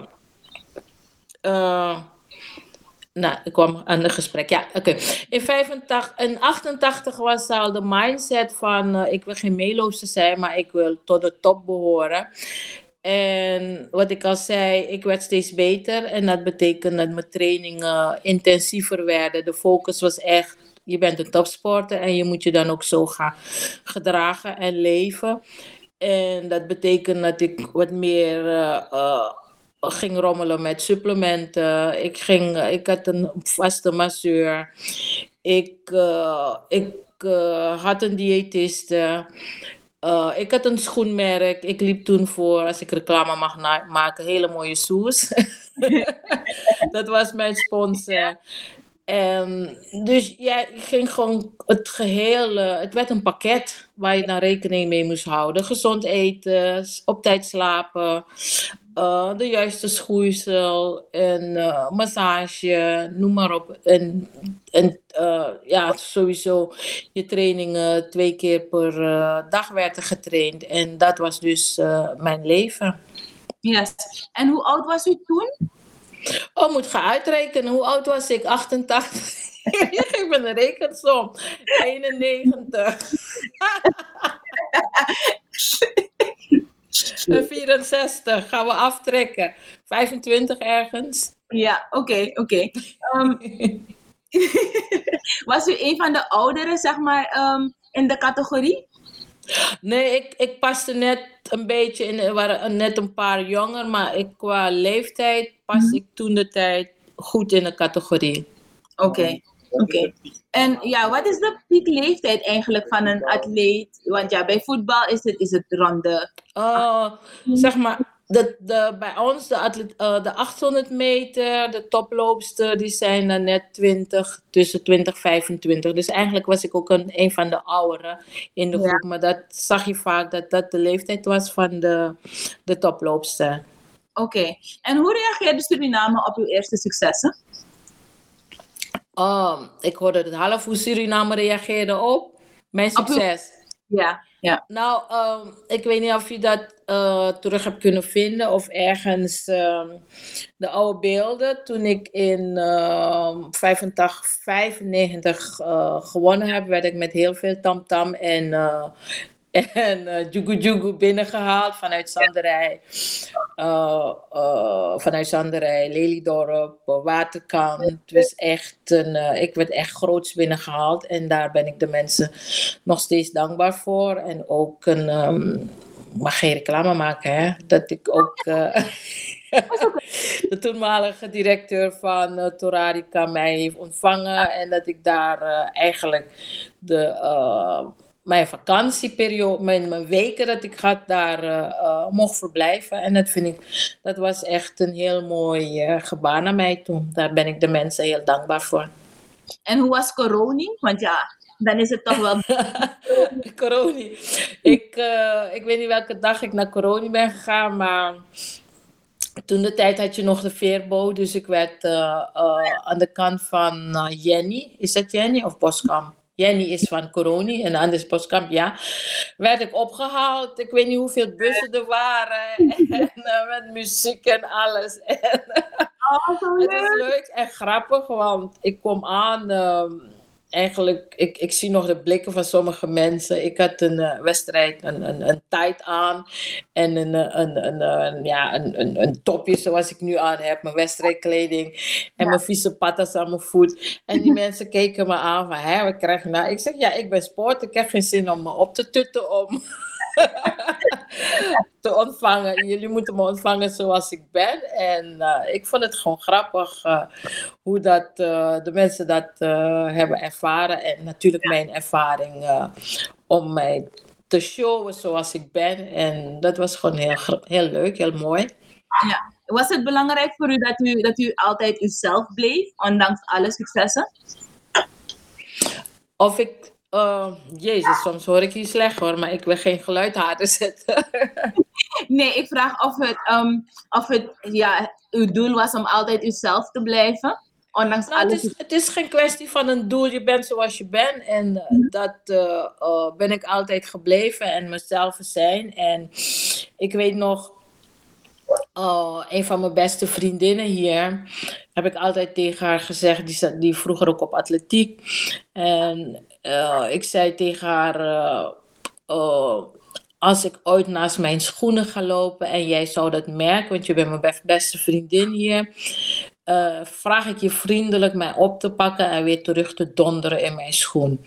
Speaker 7: uh, nou, ik kwam aan het gesprek. Ja, oké. In, 85, in 88 was al de mindset van: uh, ik wil geen meeloopster zijn, maar ik wil tot de top behoren. En wat ik al zei, ik werd steeds beter. En dat betekent dat mijn trainingen intensiever werden. De focus was echt je bent een topsporter en je moet je dan ook zo gaan gedragen en leven. En dat betekent dat ik wat meer uh, uh, ging rommelen met supplementen. Ik, ging, uh, ik had een vaste masseur. Ik, ik had een diëtiste. ik had een schoenmerk. Ik liep toen voor, als ik reclame mag maken, hele mooie shoes. dat was mijn sponsor. En dus ja, ik ging gewoon het geheel, eh, het werd een pakket waar je dan rekening mee moest houden. Gezond eten, op tijd slapen, eh, de juiste schoeisel, en eh, massage, noem maar op. En, en eh, ja, sowieso je trainingen twee keer per dag werden getraind. En dat was dus mijn leven.
Speaker 6: Yes. En hoe oud was u toen?
Speaker 7: Oh, moet gaan uitrekenen. Hoe oud was ik? 88. Je geeft me een rekensom. 91. En 64. Gaan we aftrekken. 25 ergens.
Speaker 6: Ja, oké, oké. Ehm, was u een van de ouderen, zeg maar, ehm, in de categorie?
Speaker 7: Nee, ik, ik paste net een beetje in. Er waren net een paar jonger. Maar ik, qua leeftijd pas ik toen de tijd goed in de categorie.
Speaker 6: Oké, oké. En ja, wat is de piekleeftijd eigenlijk van een atleet? Want ja, bij voetbal is het, is het rond de...
Speaker 7: Uh, zeg maar, de, de, bij ons, de, atlet, uh, de 800 meter, de toploopster, die zijn dan net 20, tussen 20 25. Dus eigenlijk was ik ook een, een van de ouderen in de
Speaker 6: Ja.
Speaker 7: groep. Maar dat zag je vaak, dat dat de leeftijd was van de, de toploopster.
Speaker 6: Oké. En hoe reageerde Suriname op uw eerste successen?
Speaker 7: Oh, ik hoorde het half hoe Suriname reageerde op mijn succes.
Speaker 6: Ja, ja.
Speaker 7: Nou, ehm, ik weet niet of je dat eh, terug hebt kunnen vinden of ergens ehm, de oude beelden. Toen ik in ehm 85, 95 eh, gewonnen heb, werd ik met heel veel tamtam en, eh en eh jugu jugu binnengehaald vanuit Zanderij. Eh, eh, vanuit Zanderij, Lelydorp, Waterkant. Het was echt een, ik werd echt groots binnengehaald en daar ben ik de mensen nog steeds dankbaar voor. En ook een, ehm, mag geen reclame maken, hè? Dat ik ook de toenmalige directeur van uh, Torarica mij heeft ontvangen en dat ik daar eigenlijk de, mijn vakantieperiode, mijn, mijn weken dat ik had, daar eh, eh, mocht verblijven. En dat vind ik, dat was echt een heel mooi eh, gebaar naar mij toen. Daar ben ik de mensen heel dankbaar voor.
Speaker 6: En hoe was corona? Want ja, dan is het toch wel...
Speaker 7: Corona. Ik, ik weet niet welke dag ik naar Corona ben gegaan, maar toen de tijd had je nog de veerboot. Dus ik werd aan de kant van Jenny. Is dat Jenny of Boskamp? Jenny is van Coroni en de andere is Boskamp, ja. Werd ik opgehaald. Ik weet niet hoeveel bussen er waren. En eh, met muziek en alles. En,
Speaker 6: Oh,
Speaker 7: het is
Speaker 6: leuk.
Speaker 7: leuk en grappig, want ik kom aan. ehm, eigenlijk, ik, ik zie nog de blikken van sommige mensen. Ik had een eh, wedstrijd, een, een, een tijd aan. En een, eh, een, een, een, ja, een, een, een topje zoals ik nu aan heb. Mijn wedstrijdkleding. En mijn vieze patas aan mijn voet. En die mensen keken me aan van, hè, wat krijg je nou? Ik zeg, ja, ik ben sport. Ik heb geen zin om me op te tutten om te ontvangen. Jullie moeten me ontvangen zoals ik ben. En eh, ik vond het gewoon grappig eh, hoe dat, eh, de mensen dat hebben ervaren. En natuurlijk mijn ervaring om mij te showen zoals ik ben. En dat was gewoon heel, heel leuk, heel mooi.
Speaker 6: Was het belangrijk voor u dat u, dat u altijd uzelf bleef, ondanks alle successen?
Speaker 7: Of ik... eh, jezus, soms hoor ik je slecht hoor, maar ik wil geen geluid harder zetten.
Speaker 6: Nee, ik vraag of het, ehm, of het ja, uw doel was om altijd uzelf te blijven, ondanks
Speaker 7: Nou,
Speaker 6: alle
Speaker 7: het, is, het is geen kwestie van een doel. Je bent zoals je bent. En eh, dat eh, eh, ben ik altijd gebleven. En mezelf zijn. En ik weet nog... eh, een van mijn beste vriendinnen hier... heb ik altijd tegen haar gezegd... die, zat- die vroeger ook op atletiek. En eh, ik zei tegen haar... eh, eh, als ik ooit naast mijn schoenen ga lopen en jij zou dat merken, want je bent mijn be- beste vriendin hier, eh, vraag ik je vriendelijk mij op te pakken en weer terug te donderen in mijn schoen.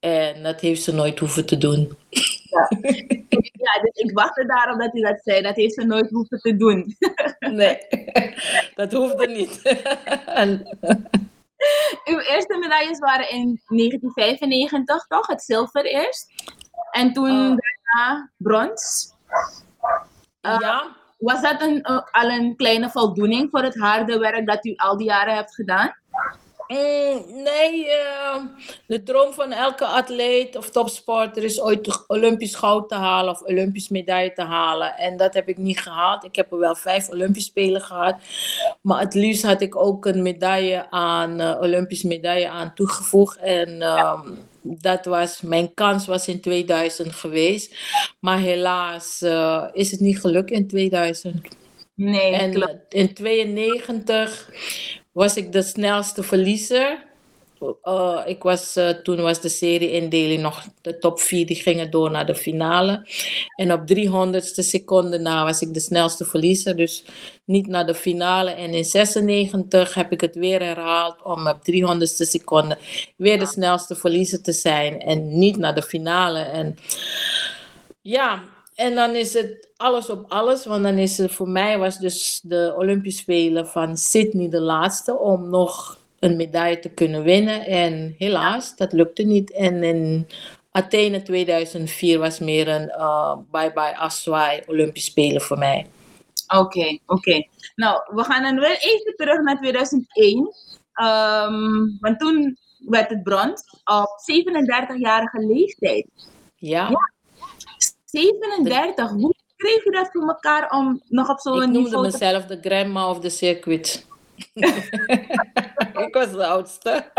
Speaker 7: En dat heeft ze nooit hoeven te doen.
Speaker 6: Ja, dus ik wachtte daarom dat u dat zei. Dat heeft ze nooit hoeven te doen.
Speaker 7: Nee, dat hoefde niet. En-
Speaker 6: Uw eerste medailles waren in 1995, toch? Het zilver eerst. En toen
Speaker 7: Oh.
Speaker 6: daarna brons.
Speaker 7: ja,
Speaker 6: Was dat een, eh, al een kleine voldoening voor het harde werk dat u al die jaren hebt gedaan?
Speaker 7: Mm, nee, eh, de droom van elke atleet of topsporter is ooit Olympisch goud te halen of Olympisch medaille te halen. En dat heb ik niet gehaald. Ik heb er wel vijf Olympisch Spelen gehad. Maar het liefst had ik ook een medaille aan, eh Olympisch medaille aan toegevoegd. En ehm, dat was, mijn kans was in 2000 geweest. Maar helaas eh, is het niet gelukt in 2000.
Speaker 6: Nee,
Speaker 7: En
Speaker 6: klopt.
Speaker 7: eh, in 92 was ik de snelste verliezer. Eh, ik was, eh, toen was de serie-indeling nog de top 4, die gingen door naar de finale. En op 300ste seconde na was ik de snelste verliezer, dus niet naar de finale. En in 96 heb ik het weer herhaald om op 300ste seconde weer de snelste verliezer te zijn en niet naar de finale. En ja, en dan is het alles op alles, want dan is het voor mij was dus de Olympische Spelen van Sydney de laatste om nog een medaille te kunnen winnen. En helaas, dat lukte niet. En in Athene 2004 was meer een eh, bye-bye afzwaai Olympische Spelen voor mij.
Speaker 6: Oké, oké. Nou, we gaan dan wel even terug naar 2001. Ehm, want toen werd het brons op 37-jarige leeftijd.
Speaker 7: Ja,
Speaker 6: 37, hoe kreeg je dat voor elkaar om nog op zo'n
Speaker 7: ik noemde
Speaker 6: niveau te...
Speaker 7: mezelf de grandma of the circuit. ik was de oudste.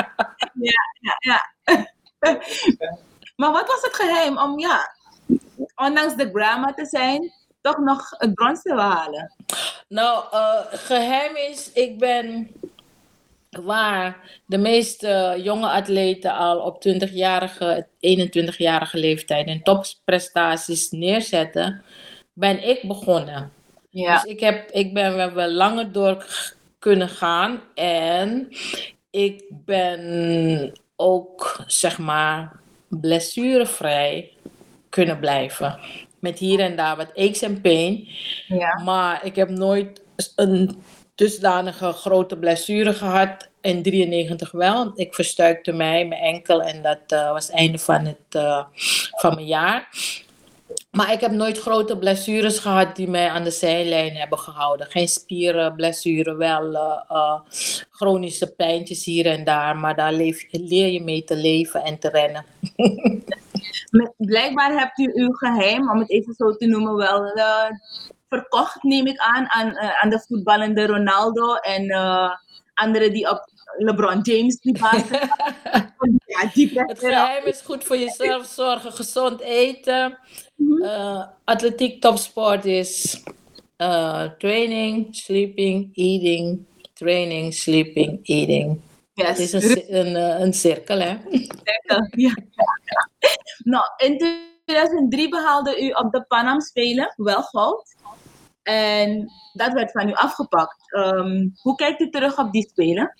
Speaker 6: Ja, ja. maar wat was het geheim om, ja, ondanks de grandma te zijn, toch nog het brons te halen?
Speaker 7: Nou, eh, geheim is, ik ben waar de meeste jonge atleten al op 20-jarige, 21-jarige leeftijd hun topprestaties neerzetten, ben ik begonnen.
Speaker 6: Ja,
Speaker 7: Dus ik, heb, ik ben wel, langer door kunnen gaan en ik ben ook, zeg maar, blessurevrij kunnen blijven. Met hier en daar wat aches en pain.
Speaker 6: ja.
Speaker 7: Maar ik heb nooit een dusdanige grote blessure gehad. In 93 wel. Ik verstuikte mij, mijn enkel. En dat eh, was het einde van, het, eh, van mijn jaar. Maar ik heb nooit grote blessures gehad die mij aan de zijlijn hebben gehouden. Geen spierenblessure, wel eh, chronische pijntjes hier en daar. Maar daar leef, leer je mee te leven en te rennen.
Speaker 6: Blijkbaar hebt u uw geheim, om het even zo te noemen, wel verkocht, neem ik aan, aan, eh, aan de voetballende Ronaldo en eh, anderen die op LeBron James die baas Ja, die
Speaker 7: Het geheim is goed voor jezelf zorgen, gezond eten. Eh, atletiek topsport is training, sleeping, eating. Training, sleeping, eating. Het is een, een, eh, een cirkel, hè?
Speaker 6: Ja. Nou, in 2003 behaalde u op de Panam Spelen wel goud. En dat werd van u afgepakt. Ehm, hoe kijkt u terug op die Spelen?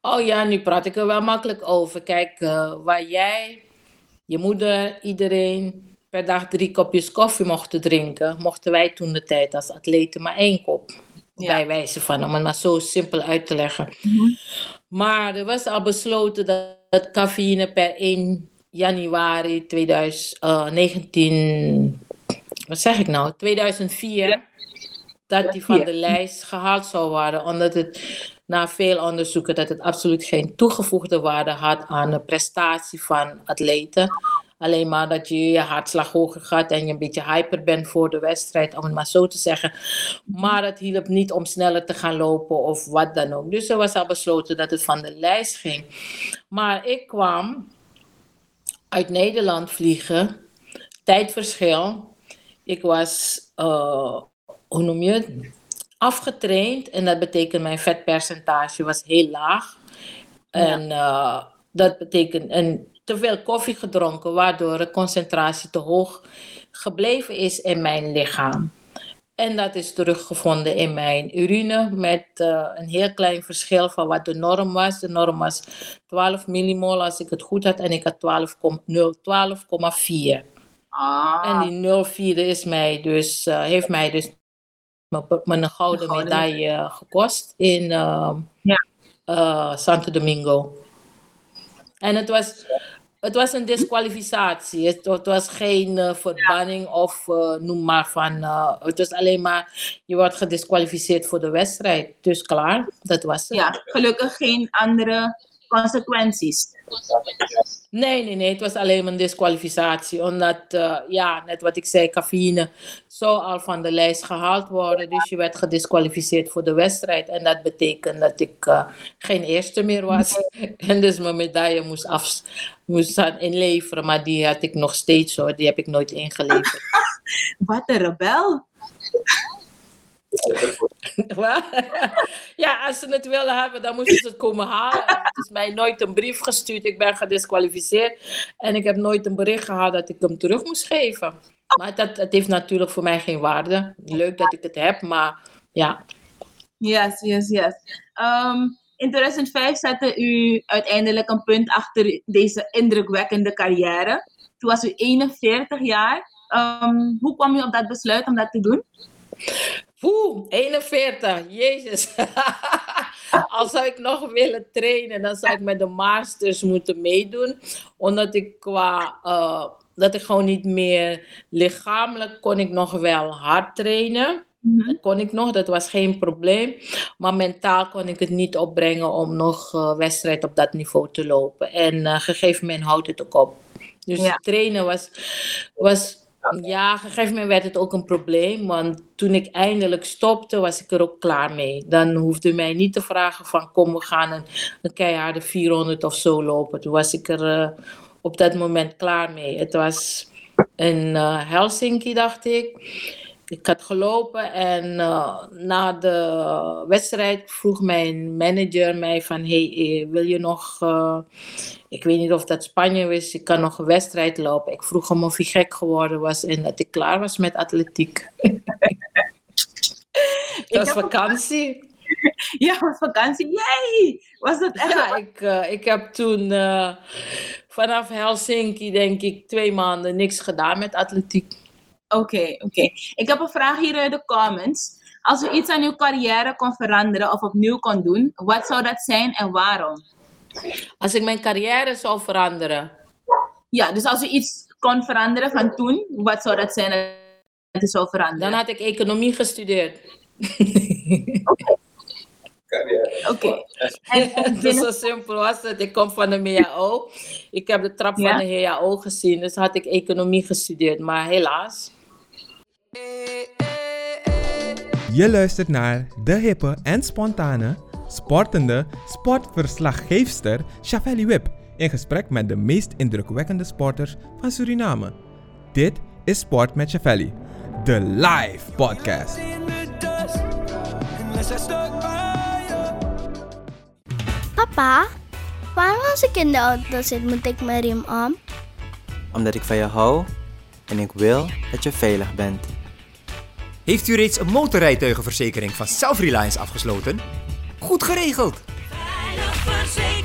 Speaker 7: Oh ja, nu praat ik er wel makkelijk over. Kijk, eh, waar jij, je moeder, iedereen per dag drie kopjes koffie mochten drinken, mochten wij toen de tijd als atleten maar één kop.
Speaker 6: Ja.
Speaker 7: Bij wijze van, om het maar zo simpel uit te leggen. Maar er was al besloten dat, dat cafeïne per 1 januari 2019, wat zeg ik nou, 2004, dat die van de lijst gehaald zou worden, omdat het na veel onderzoeken dat het absoluut geen toegevoegde waarde had aan de prestatie van atleten. Alleen maar dat je je hartslag hoger gaat en je een beetje hyper bent voor de wedstrijd, om het maar zo te zeggen. Maar het hielp niet om sneller te gaan lopen of wat dan ook. Dus er was al besloten dat het van de lijst ging. Maar ik kwam uit Nederland vliegen, tijdverschil. Ik was, eh, hoe noem je het? Afgetraind en dat betekent mijn vetpercentage was heel laag. En eh, dat betekent een, te veel koffie gedronken, waardoor de concentratie te hoog gebleven is in mijn lichaam. En dat is teruggevonden in mijn urine met eh, een heel klein verschil van wat de norm was. De norm was 12 millimol als ik het goed had en ik had 12,0 12,4.
Speaker 6: Ah,
Speaker 7: En die 04 is mij dus, eh, heeft mij dus mijn, gouden medaille gekost in eh,
Speaker 6: Ja.
Speaker 7: eh, Santo Domingo. En het was Het was een disqualificatie. Het, het was geen eh, verbanning of noem maar van. het was alleen maar, je wordt gedisqualificeerd voor de wedstrijd. Dus klaar, dat was het.
Speaker 6: Ja, gelukkig geen andere consequenties.
Speaker 7: Nee, nee, nee, het was alleen maar een disqualificatie. Omdat, eh, ja, net wat ik zei, cafeïne zou al van de lijst gehaald worden. Dus je werd gedisqualificeerd voor de wedstrijd. En dat betekent dat ik eh, geen eerste meer was. En dus mijn medaille moest, af, moest gaan inleveren. Maar die had ik nog steeds hoor, die heb ik nooit ingeleverd.
Speaker 6: Wat een rebel.
Speaker 7: Ja, als ze het wilden hebben, dan moesten ze het komen halen. Het is mij nooit een brief gestuurd. Ik ben gedisqualificeerd. En ik heb nooit een bericht gehad dat ik hem terug moest geven. Maar dat, dat heeft natuurlijk voor mij geen waarde. Leuk dat ik het heb, maar ja.
Speaker 6: Yes, yes, yes. Ehm, in 2005 zette u uiteindelijk een punt achter deze indrukwekkende carrière. Toen was u 41 jaar. Ehm, hoe kwam u op dat besluit om dat te doen?
Speaker 7: Oeh, 41, jezus. Als zou ik nog willen trainen, dan zou ik met de masters moeten meedoen. Omdat ik qua, eh, dat ik gewoon niet meer lichamelijk kon ik nog wel hard trainen. Dat kon ik nog, dat was geen probleem. Maar mentaal kon ik het niet opbrengen om nog eh, wedstrijd op dat niveau te lopen. En eh gegeven moment houdt het ook op. Dus
Speaker 6: Ja.
Speaker 7: trainen was, was ja, op een gegeven moment werd het ook een probleem. Want toen ik eindelijk stopte, was ik er ook klaar mee. Dan hoefde mij niet te vragen van kom, we gaan een, keiharde 400 of zo lopen. Toen was ik er eh, op dat moment klaar mee. Het was in eh, Helsinki, dacht ik. Ik had gelopen en eh, na de wedstrijd vroeg mijn manager mij van... Hey, eh, wil je nog... eh, ik weet niet of dat Spanje is, ik kan nog een wedstrijd lopen. Ik vroeg hem of hij gek geworden was en dat ik klaar was met atletiek. Het was vakantie.
Speaker 6: Ja, was vakantie. Yay! Was dat echt?
Speaker 7: Ja, ik, ik heb toen vanaf Helsinki, denk ik, twee maanden niks gedaan met atletiek.
Speaker 6: Oké, oké. Ik heb een vraag hier in de comments. Als u iets aan uw carrière kon veranderen of opnieuw kon doen, wat zou dat zijn en waarom?
Speaker 7: Als ik mijn carrière zou veranderen,
Speaker 6: Ja, dus als u iets kon veranderen van toen, wat zou dat zijn u zou veranderen?
Speaker 7: dan had ik economie gestudeerd.
Speaker 6: Oké. En, en
Speaker 7: Dus zo simpel was het. Ik kom van de MAO. Ik heb de trap
Speaker 6: Ja?
Speaker 7: van de HAO gezien, dus had ik economie gestudeerd. Maar helaas.
Speaker 1: Je luistert naar de hippe en spontane, sportende sportverslaggeefster Shafeli Wip in gesprek met de meest indrukwekkende sporters van Suriname. Dit is Sport met Shafeli, de live podcast.
Speaker 2: Papa, waarom als ik in de auto zit, moet ik mijn riem om?
Speaker 3: Omdat ik van je hou en ik wil dat je veilig bent.
Speaker 4: Heeft u reeds een motorrijtuigenverzekering van Self-Reliance afgesloten? Goed geregeld!
Speaker 5: Veilig verzekerd.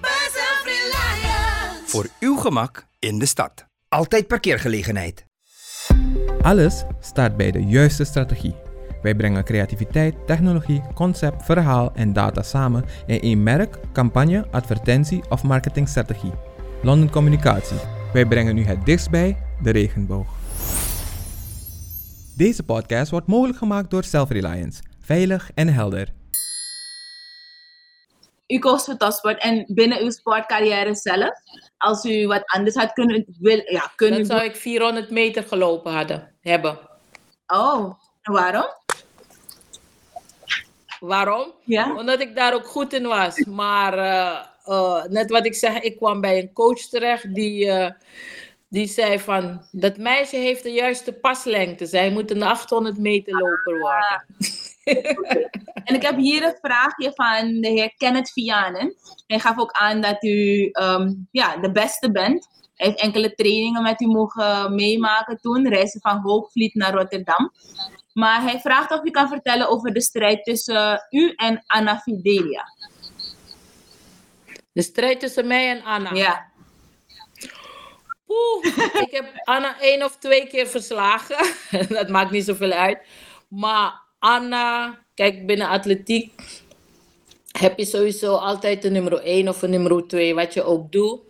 Speaker 5: Bij Self-Reliance.
Speaker 4: Voor uw gemak in de stad. Altijd parkeergelegenheid.
Speaker 1: Alles start bij de juiste strategie. Wij brengen creativiteit, technologie, concept, verhaal en data samen in één merk, campagne, advertentie of marketingstrategie. London Communicatie. Wij brengen u het dichtst bij de regenboog. Deze podcast wordt mogelijk gemaakt door Self-Reliance. Veilig en helder.
Speaker 6: u koos voor topsport en binnen uw sportcarrière zelf, als u wat anders had kunnen, wil, ja, kunnen
Speaker 7: Dan zou ik 400 meter gelopen hadden, hebben.
Speaker 6: Oh, en waarom?
Speaker 7: Waarom?
Speaker 6: Ja?
Speaker 7: Omdat ik daar ook goed in was. Maar eh, eh, net wat ik zeg, ik kwam bij een coach terecht die, eh, die zei van... Dat meisje heeft de juiste paslengte. Zij moet een 800 meter loper worden.
Speaker 6: En ik heb hier een vraagje van de heer Kenneth Vianen. Hij gaf ook aan dat u ehm, ja, de beste bent. Hij heeft enkele trainingen met u mogen meemaken toen, reizen van Hoogvliet naar Rotterdam. Maar hij vraagt of u kan vertellen over de strijd tussen u en Anna Fidelia.
Speaker 7: De strijd tussen mij en Anna.
Speaker 6: Ja.
Speaker 7: Ik heb Anna één of twee keer verslagen. dat maakt niet zoveel uit. Maar Anna, kijk, binnen atletiek. heb je sowieso altijd een nummer 1 of een nummer 2, wat je ook doet.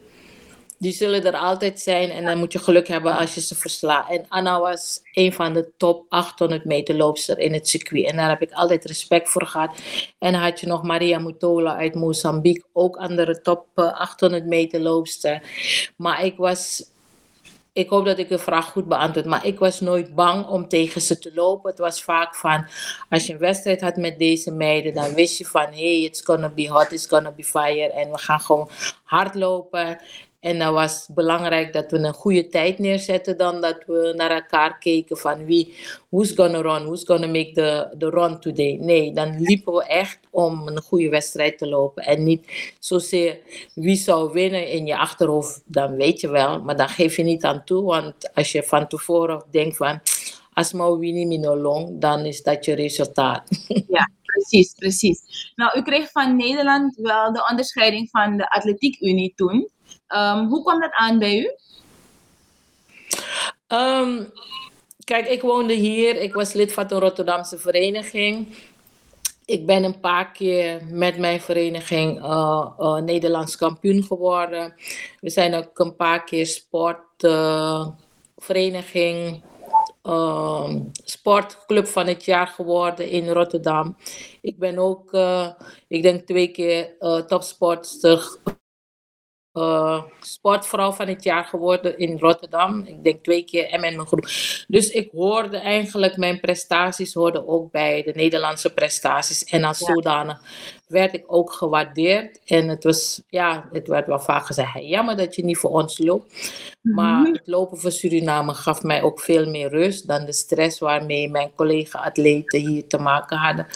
Speaker 7: Die zullen er altijd zijn en dan moet je geluk hebben als je ze verslaat. En Anna was een van de top 800 meter loopster in het circuit. En daar heb ik altijd respect voor gehad. En had je nog Maria Mutola uit Mozambique, ook andere top eh, 800 meter loopster. Maar ik was ik hoop dat ik de vraag goed beantwoord. Maar ik was nooit bang om tegen ze te lopen. Het was vaak van, als je een wedstrijd had met deze meiden, dan wist je van, hey, it's gonna be hot, it's gonna be fire. En we gaan gewoon hardlopen. En dan was belangrijk dat we een goede tijd neerzetten dan dat we naar elkaar keken van wie, who's gonna run, who's gonna make the, the run today. Nee, dan liepen we echt om een goede wedstrijd te lopen. En niet zozeer wie zou winnen in je achterhoofd, dan weet je wel. Maar dan geef je niet aan toe, want als je van tevoren denkt van, als maar winnie me no long, dan is dat je resultaat.
Speaker 6: Ja, precies, precies. Nou, u kreeg van Nederland wel de onderscheiding van de Atletiek Unie toen. Ehm, hoe kwam dat aan bij u?
Speaker 7: Ehm, kijk, ik woonde hier. Ik was lid van de Rotterdamse vereniging. Ik ben een paar keer met mijn vereniging eh, eh, Nederlands kampioen geworden. We zijn ook een paar keer sportvereniging, ehm, sportclub van het jaar geworden in Rotterdam. Ik ben ook, eh, ik denk twee keer topsportster eh, sportvrouw van het jaar geworden in Rotterdam. Ik denk twee keer M en mijn groep. Dus ik hoorde eigenlijk, mijn prestaties hoorden ook bij de Nederlandse prestaties. En als zodanig werd ik ook gewaardeerd. En het was, ja, het werd wel vaak gezegd, "Hey, jammer dat je niet voor ons loopt. Maar het lopen voor Suriname gaf mij ook veel meer rust dan de stress waarmee mijn collega-atleten hier te maken hadden.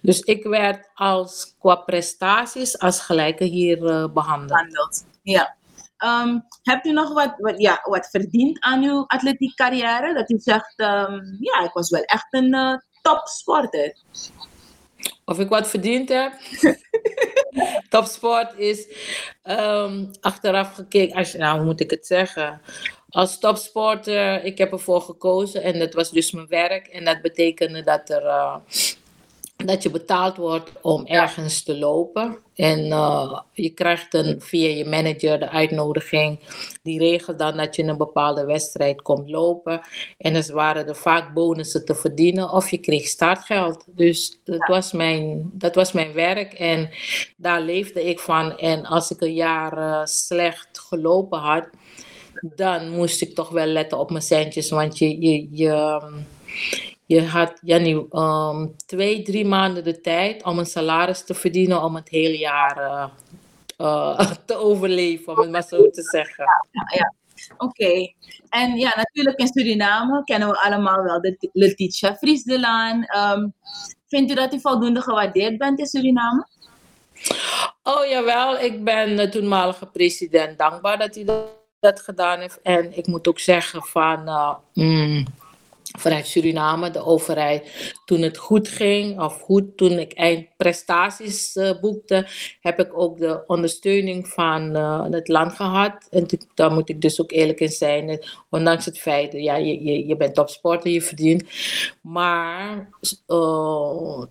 Speaker 7: Dus ik werd als, qua prestaties als gelijke hier eh, behandeld.
Speaker 6: behandeld. Ja. Ehm, hebt u nog wat, wat, ja, wat verdiend aan uw atletiek carrière? Dat u zegt, ehm, ja, ik was wel echt een eh, topsporter.
Speaker 7: Of ik wat verdiend heb? Topsport is ehm, achteraf gekeken, als, nou hoe moet ik het zeggen? Als topsporter, ik heb ervoor gekozen en dat was dus mijn werk. En dat betekende dat, er, eh, dat je betaald wordt om ergens te lopen. En eh, je krijgt een, via je manager de uitnodiging. Die regelt dan dat je een bepaalde wedstrijd komt lopen. En er waren er vaak bonussen te verdienen of je kreeg startgeld. Dus dat, was mijn, dat was mijn werk en daar leefde ik van. En als ik een jaar eh, slecht gelopen had, dan moest ik toch wel letten op mijn centjes. Want je, je, je, je had Jannie, ehm, twee, drie maanden de tijd om een salaris te verdienen om het hele jaar eh, eh, te overleven, om het maar zo te zeggen.
Speaker 6: Oké. En ja, natuurlijk in Suriname kennen we allemaal wel de Letitia Vries de Laan. Ehm, vindt u dat u voldoende gewaardeerd bent in Suriname?
Speaker 7: Oh jawel, ik ben de toenmalige president dankbaar dat hij dat, dat gedaan heeft. En ik moet ook zeggen van eh, mm, vanuit Suriname, de overheid, toen het goed ging, of goed toen ik eindprestaties eh, boekte, heb ik ook de ondersteuning van eh, het land gehad. En daar moet ik dus ook eerlijk in zijn, eh, ondanks het feit, ja, je, je, je bent topsporter, je verdient. Maar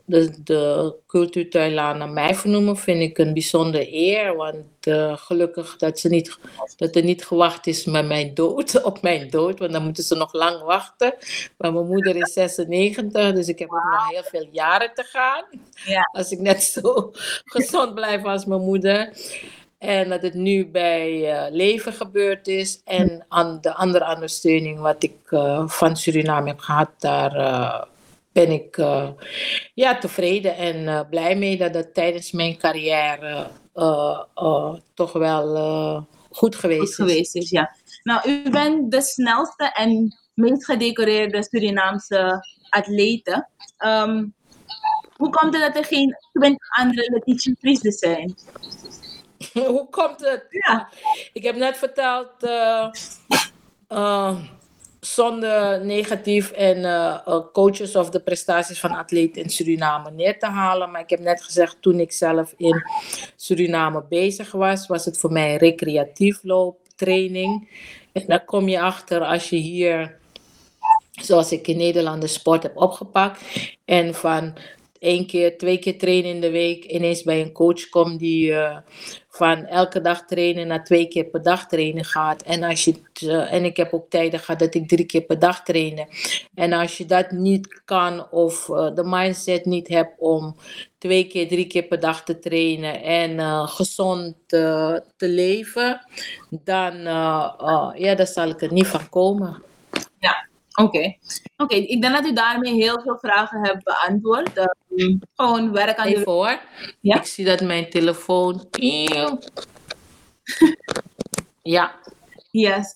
Speaker 7: de, de cultuurtuinlaan naar mij vernoemen vind ik een bijzondere eer. Want eh, gelukkig dat, ze niet, dat er niet gewacht is met mijn dood, op mijn dood. Want dan moeten ze nog lang wachten. Maar mijn moeder is 96, dus ik heb ook nog heel veel jaren te gaan.
Speaker 6: Ja.
Speaker 7: Als ik net zo gezond blijf als mijn moeder. En dat het nu bij eh, leven gebeurd is. En aan de andere ondersteuning wat ik eh, van Suriname heb gehad, daar ben ik eh, ja, tevreden en eh, blij mee dat dat tijdens mijn carrière eh, toch wel goed geweest
Speaker 6: Goed
Speaker 7: is.
Speaker 6: geweest is, ja. Nou, u bent de snelste en meest gedecoreerde Surinaamse atlete. Ehm, hoe komt het dat er geen 20 andere Letitia Vries zijn?
Speaker 7: Hoe komt het?
Speaker 6: Ja.
Speaker 7: Ik heb net verteld, zonder negatief en eh, eh, coaches of de prestaties van atleten in Suriname neer te halen. Maar ik heb net gezegd, toen ik zelf in Suriname bezig was, was het voor mij recreatief looptraining. En daar kom je achter als je hier, zoals ik in Nederland, de sport heb opgepakt. En van één keer, twee keer trainen in de week, ineens bij een coach komt die eh, van elke dag trainen naar twee keer per dag trainen gaat. En, als je, eh, en ik heb ook tijden gehad dat ik drie keer per dag trainde. En als je dat niet kan of eh, de mindset niet hebt om twee keer, drie keer per dag te trainen en gezond te leven, dan, ja, dan zal ik er niet van komen.
Speaker 6: Oké. Oké, ik denk dat u daarmee heel veel vragen hebt beantwoord. Ehm, gewoon werk aan
Speaker 7: Even
Speaker 6: de...
Speaker 7: hoor.
Speaker 6: Ja?
Speaker 7: Ik zie dat mijn telefoon. Ja.
Speaker 6: Yes.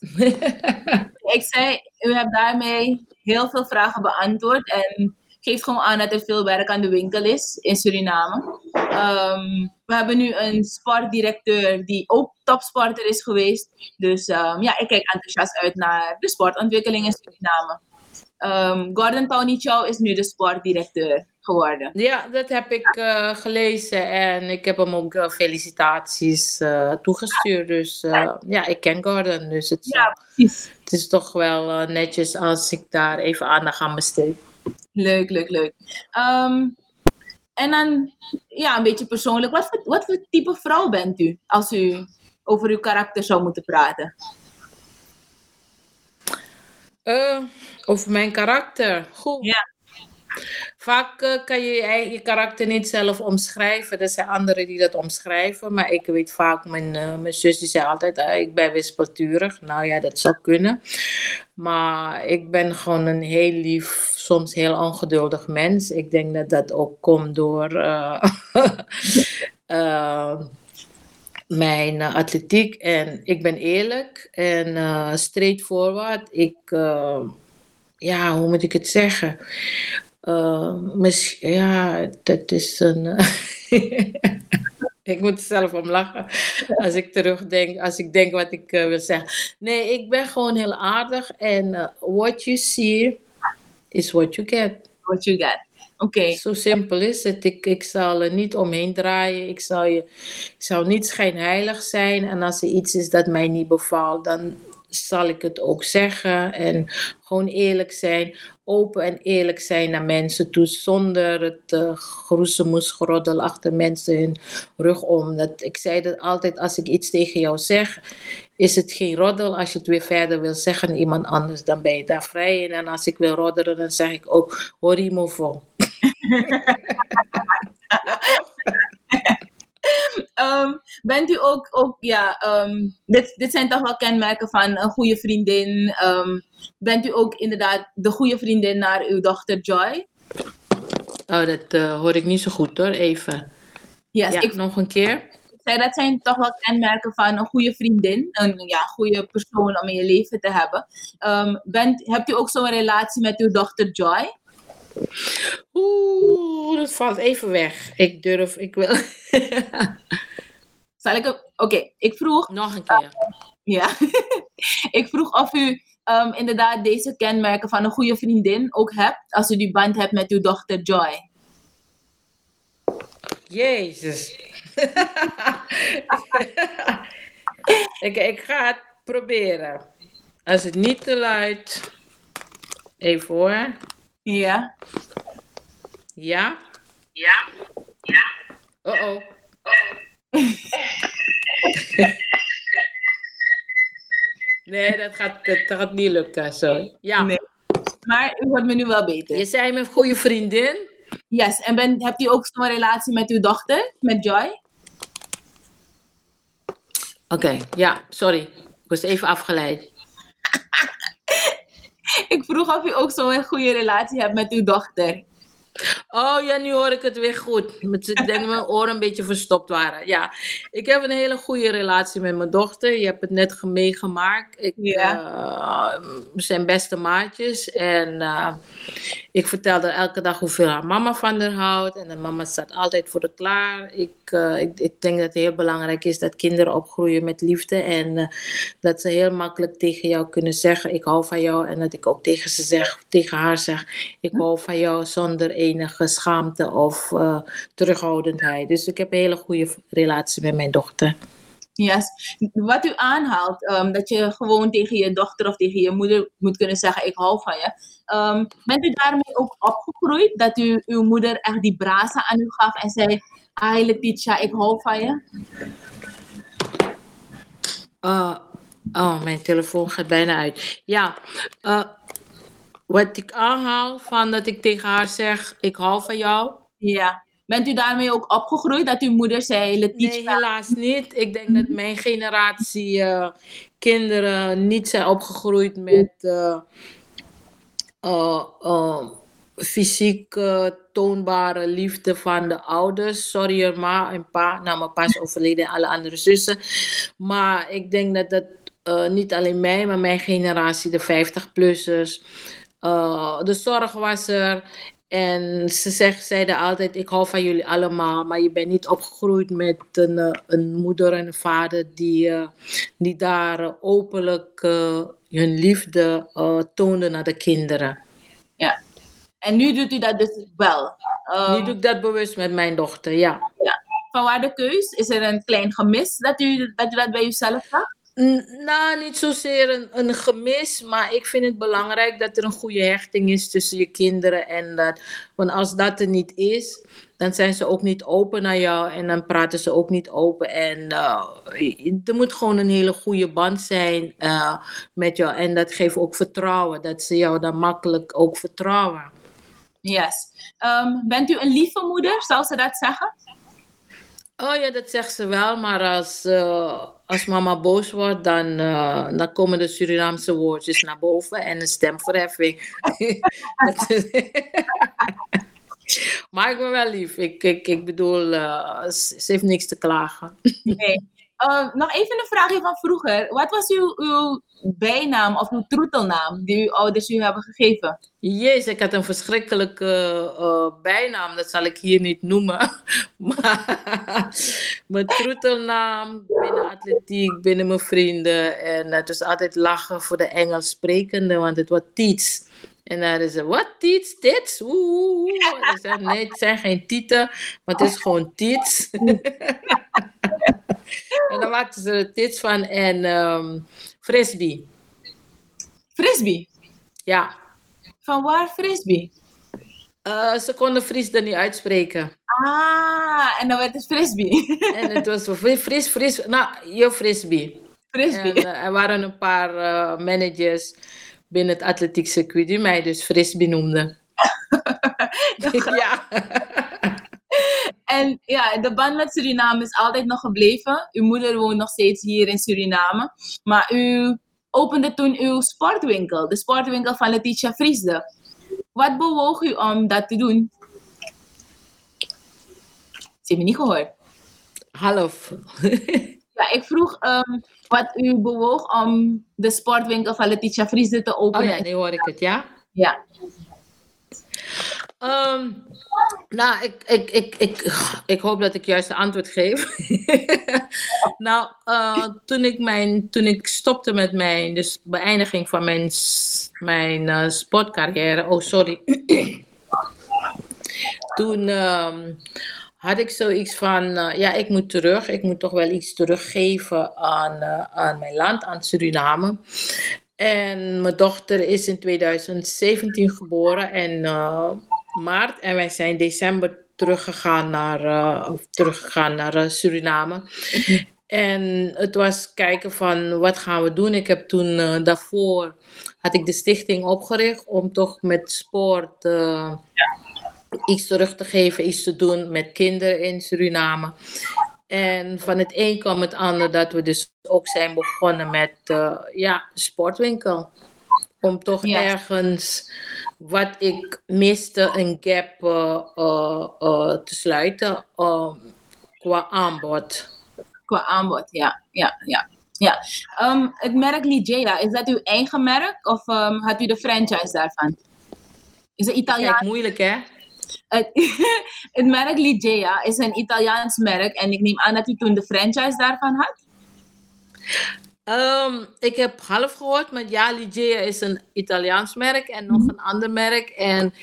Speaker 6: ik zei, u hebt daarmee heel veel vragen beantwoord en geeft gewoon aan dat er veel werk aan de winkel is in Suriname. Ehm, we hebben nu een sportdirecteur die ook topsporter is geweest. Dus ehm, ja, ik kijk enthousiast uit naar de sportontwikkeling in Suriname. Ehm, Gordon Tony Chow is nu de sportdirecteur geworden.
Speaker 7: Ja, dat heb ik eh, gelezen en ik heb hem ook eh, felicitaties eh, toegestuurd. Dus ja, ik ken Gordon, dus het, is-
Speaker 6: Ja, precies.
Speaker 7: het is toch wel netjes als ik daar even aandacht aan besteed.
Speaker 6: Leuk, leuk, leuk. Ehm, en dan, ja, een beetje persoonlijk. Wat voor, wat voor type vrouw bent u als u over uw karakter zou moeten praten?
Speaker 7: Eh, over mijn karakter. Goed.
Speaker 6: Ja.
Speaker 7: Vaak eh, kan je je karakter niet zelf omschrijven. Er zijn anderen die dat omschrijven. Maar ik weet vaak, mijn, eh, mijn zus die zei altijd, ah, ik ben wispelturig. Nou ja, dat zou kunnen. Maar ik ben gewoon een heel lief, soms heel ongeduldig mens. Ik denk dat dat ook komt door eh, mijn atletiek. En ik ben eerlijk en eh straightforward. Ik, ja, hoe moet ik het zeggen? Eh, mis- ja, dat is een. ik moet zelf om lachen als ik terugdenk, als ik denk wat ik eh, wil zeggen. Nee, ik ben gewoon heel aardig en eh, what you see is what you get.
Speaker 6: What you get? Oké,
Speaker 7: Zo simpel is het. Ik, ik zal er niet omheen draaien. Ik zal, je, ik zal niet schijnheilig zijn. En als er iets is dat mij niet bevalt, dan zal ik het ook zeggen. En gewoon eerlijk zijn. Open en eerlijk zijn naar mensen toe. Zonder het uh, achter mensen hun rug om. Dat, ik zei dat altijd als ik iets tegen jou zeg. Is het geen roddel? Als je het weer verder wil zeggen iemand anders, dan ben je daar vrij in. En als ik wil roddelen, dan zeg ik ook: Horimo
Speaker 6: Ehm, bent u ook, ook ja, ehm, dit, dit zijn toch wel kenmerken van een goede vriendin. Ehm, bent u ook inderdaad de goede vriendin naar uw dochter Joy?
Speaker 7: Oh, dat eh, hoor ik niet zo goed hoor, even.
Speaker 6: Yes,
Speaker 7: ja,
Speaker 6: ik
Speaker 7: nog een keer.
Speaker 6: dat zijn toch wel kenmerken van een goede vriendin. Een ja, goede persoon om in je leven te hebben. Bent, hebt u ook zo'n relatie met uw dochter Joy?
Speaker 7: Oeh, dat valt even weg. Ik durf, ik wil.
Speaker 6: Zal ik Oké, ik vroeg
Speaker 7: nog een keer.
Speaker 6: Ja, ik vroeg of u ehm, inderdaad deze kenmerken van een goede vriendin ook hebt, als u die band hebt met uw dochter Joy.
Speaker 7: Jezus. ik, ik ga het proberen. Als het niet te luid. Even hoor.
Speaker 6: Ja.
Speaker 7: Ja? Ja. Ja. Oh oh. nee, dat gaat, dat gaat niet lukken. Zo. Ja.
Speaker 6: Nee. Maar u hoort me nu wel beter.
Speaker 7: Je zei mijn goede vriendin.
Speaker 6: Yes, en ben, hebt u ook zo'n relatie met uw dochter, met Joy?
Speaker 7: Oké, ja, sorry. Ik was even afgeleid.
Speaker 6: Ik vroeg of u ook zo'n goede relatie hebt met uw dochter.
Speaker 7: Oh ja, nu hoor ik het weer goed. Ik denk dat mijn oren een beetje verstopt waren. Ja, ik heb een hele goede relatie met mijn dochter. Je hebt het net ge- meegemaakt. Ik, eh, we zijn beste maatjes. En eh, ik vertel haar elke dag hoeveel haar mama van haar houdt. En de mama staat altijd voor haar klaar. Ik, eh, ik, ik denk dat het heel belangrijk is dat kinderen opgroeien met liefde. En dat ze heel makkelijk tegen jou kunnen zeggen: Ik hou van jou. En dat ik ook tegen, ze zeg, tegen haar zeg: Ik hou van jou zonder enige schaamte of eh, terughoudendheid. Dus ik heb een hele goede relatie met mijn dochter.
Speaker 6: Yes. Wat u aanhaalt, ehm, dat je gewoon tegen je dochter of tegen je moeder moet kunnen zeggen: Ik hou van je. Ehm, bent u daarmee ook opgegroeid? Dat u uw moeder echt die brasa aan u gaf en zei: Ai Letitia, ik hou van je?
Speaker 7: Uh, oh, mijn telefoon gaat bijna uit. Ja, uh, wat ik aanhaal van dat ik tegen haar zeg: Ik hou van jou.
Speaker 6: Ja. Bent u daarmee ook opgegroeid dat uw moeder zei: Letitia?
Speaker 7: Nee, helaas niet. Ik denk dat mijn generatie uh, kinderen niet zijn opgegroeid met uh, uh, fysiek toonbare liefde van de ouders. Sorry ma en pa. Nou, mijn pa is overleden en alle andere zussen. Maar ik denk dat dat niet alleen mij, maar mijn generatie, de 50-plussers. De zorg was er. En ze zeg, zeiden altijd, ik hou van jullie allemaal, maar je bent niet opgegroeid met een, eh, een moeder en een vader die, uh, die daar openlijk uh, hun liefde toonden naar de kinderen.
Speaker 6: Ja. En nu doet u dat dus wel?
Speaker 7: Um, nu doe ik dat bewust met mijn dochter, ja.
Speaker 6: ja. Van waar de keus? Is er een klein gemis dat u dat, u dat bij uzelf had?
Speaker 7: Nou, niet zozeer een, een gemis, maar ik vind het belangrijk dat er een goede hechting is tussen je kinderen. En dat, want als dat er niet is, dan zijn ze ook niet open naar jou en dan praten ze ook niet open. En uh, er moet gewoon een hele goede band zijn uh, met jou. En dat geeft ook vertrouwen, dat ze jou dan makkelijk ook vertrouwen.
Speaker 6: Yes. Um, bent u een lieve moeder, zal ze dat zeggen?
Speaker 7: Oh ja, dat zegt ze wel, maar als, uh, als mama boos wordt, dan, uh, dan komen de Surinaamse woordjes naar boven en een stemverheffing. maar ik ben wel lief. Ik, ik, ik bedoel, uh, ze heeft niks te klagen.
Speaker 6: nee. Uh, nog even een vraagje van vroeger. Wat was uw, uw bijnaam of uw troetelnaam die uw ouders u hebben gegeven?
Speaker 7: Jezus, ik had een verschrikkelijke uh, bijnaam. Dat zal ik hier niet noemen. maar mijn troetelnaam binnen atletiek, binnen mijn vrienden. En het was altijd lachen voor de Engels sprekende, want het was Tiets. En dan is ze, wat Tiets? Tits? Oeh. Zei, nee, het zijn geen tieten, maar het is gewoon Tiets. en dan maakten ze er tits van en um, frisbee.
Speaker 6: Frisbee?
Speaker 7: Ja.
Speaker 6: Van waar frisbee?
Speaker 7: Uh, ze konden Fries er niet uitspreken.
Speaker 6: Ah, en dan werd het frisbee.
Speaker 7: en het was fris, fris, nou, je frisbee.
Speaker 6: Frisbee.
Speaker 7: En, uh, er waren een paar uh, managers binnen het atletiek circuit die mij dus frisbee noemden.
Speaker 6: ja. En ja, de band met Suriname is altijd nog gebleven. Uw moeder woont nog steeds hier in Suriname. Maar u opende toen uw sportwinkel, de sportwinkel van Letitia Vriesde. Wat bewoog u om dat te doen? Ze hebben niet gehoord.
Speaker 7: Half.
Speaker 6: ja, ik vroeg um, wat u bewoog om de sportwinkel van Letitia Vriesde te openen.
Speaker 7: Oh ja, nu hoor ik het, ja?
Speaker 6: Ja.
Speaker 7: Um, nou, ik, ik, ik, ik, ik hoop dat ik juist de antwoord geef. nou, uh, toen, ik mijn, toen ik stopte met mijn dus beëindiging van mijn, mijn uh, sportcarrière, oh sorry. toen um, had ik zoiets van, uh, ja, ik moet terug. Ik moet toch wel iets teruggeven aan, aan mijn land, aan Suriname. En mijn dochter is in 2017 geboren en maart en wij zijn december teruggegaan naar, uh, teruggegaan naar uh, Suriname. En het was kijken van wat gaan we doen. Ik heb toen uh, daarvoor had ik de stichting opgericht om toch met sport iets terug te geven, iets te doen met kinderen in Suriname. En van het een kwam het ander dat we dus ook zijn begonnen met ja, sportwinkel. Om toch ja. ergens wat ik miste, een gap uh, uh, uh, te sluiten qua aanbod.
Speaker 6: Qua aanbod, ja. ja, ja. ja. Um, het merk Ligea, is dat uw eigen merk of um, had u de franchise daarvan? Is het Italiaans?
Speaker 7: Kijk, moeilijk hè?
Speaker 6: Het, het merk Ligea is een Italiaans merk en ik neem aan dat u toen de franchise daarvan had?
Speaker 7: Um, ik heb half gehoord, maar ja, Ligea is een Italiaans merk en nog een ander merk. En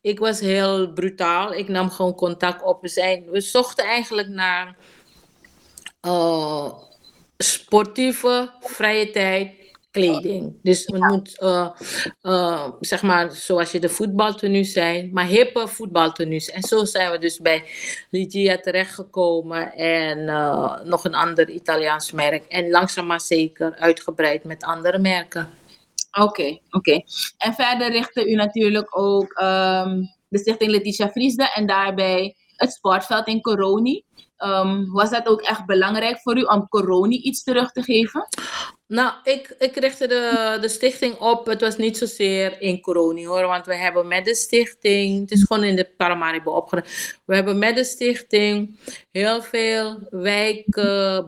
Speaker 7: ik was heel brutaal. Ik nam gewoon contact op. We, zijn, we zochten eigenlijk naar uh, sportieve vrije tijd kleding. Dus het moet, eh, eh, zeg maar, zoals je de voetbaltenues zijn, maar hippe voetbaltenues. En zo zijn we dus bij Ligia terechtgekomen en eh, nog een ander Italiaans merk. En langzaam maar zeker uitgebreid met andere merken.
Speaker 6: Oké, oké. En verder richtte u natuurlijk ook ehm, de stichting Letitia Vriesde en daarbij het sportveld in Coroni. Ehm, was dat ook echt belangrijk voor u om Coroni iets terug te geven?
Speaker 7: Nou, ik, ik richtte de, de stichting op. Het was niet zozeer in Coroni hoor, want we hebben met de stichting, het is gewoon in de Paramaribo opgericht. We hebben met de stichting heel veel wijk, uh,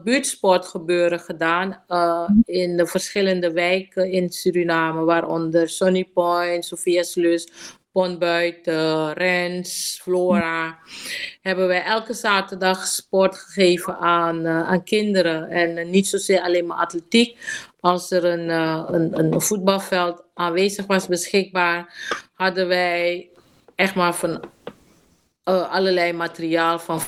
Speaker 7: gedaan uh, in de verschillende wijken in Suriname, waaronder Sunny Point, Sophia Sluis, Pondbuiten, Rens, Flora, hebben wij elke zaterdag sport gegeven aan, uh, aan kinderen. En uh, niet zozeer alleen maar atletiek. Als er een, uh, een, een voetbalveld aanwezig was beschikbaar, hadden wij echt maar van allerlei materiaal van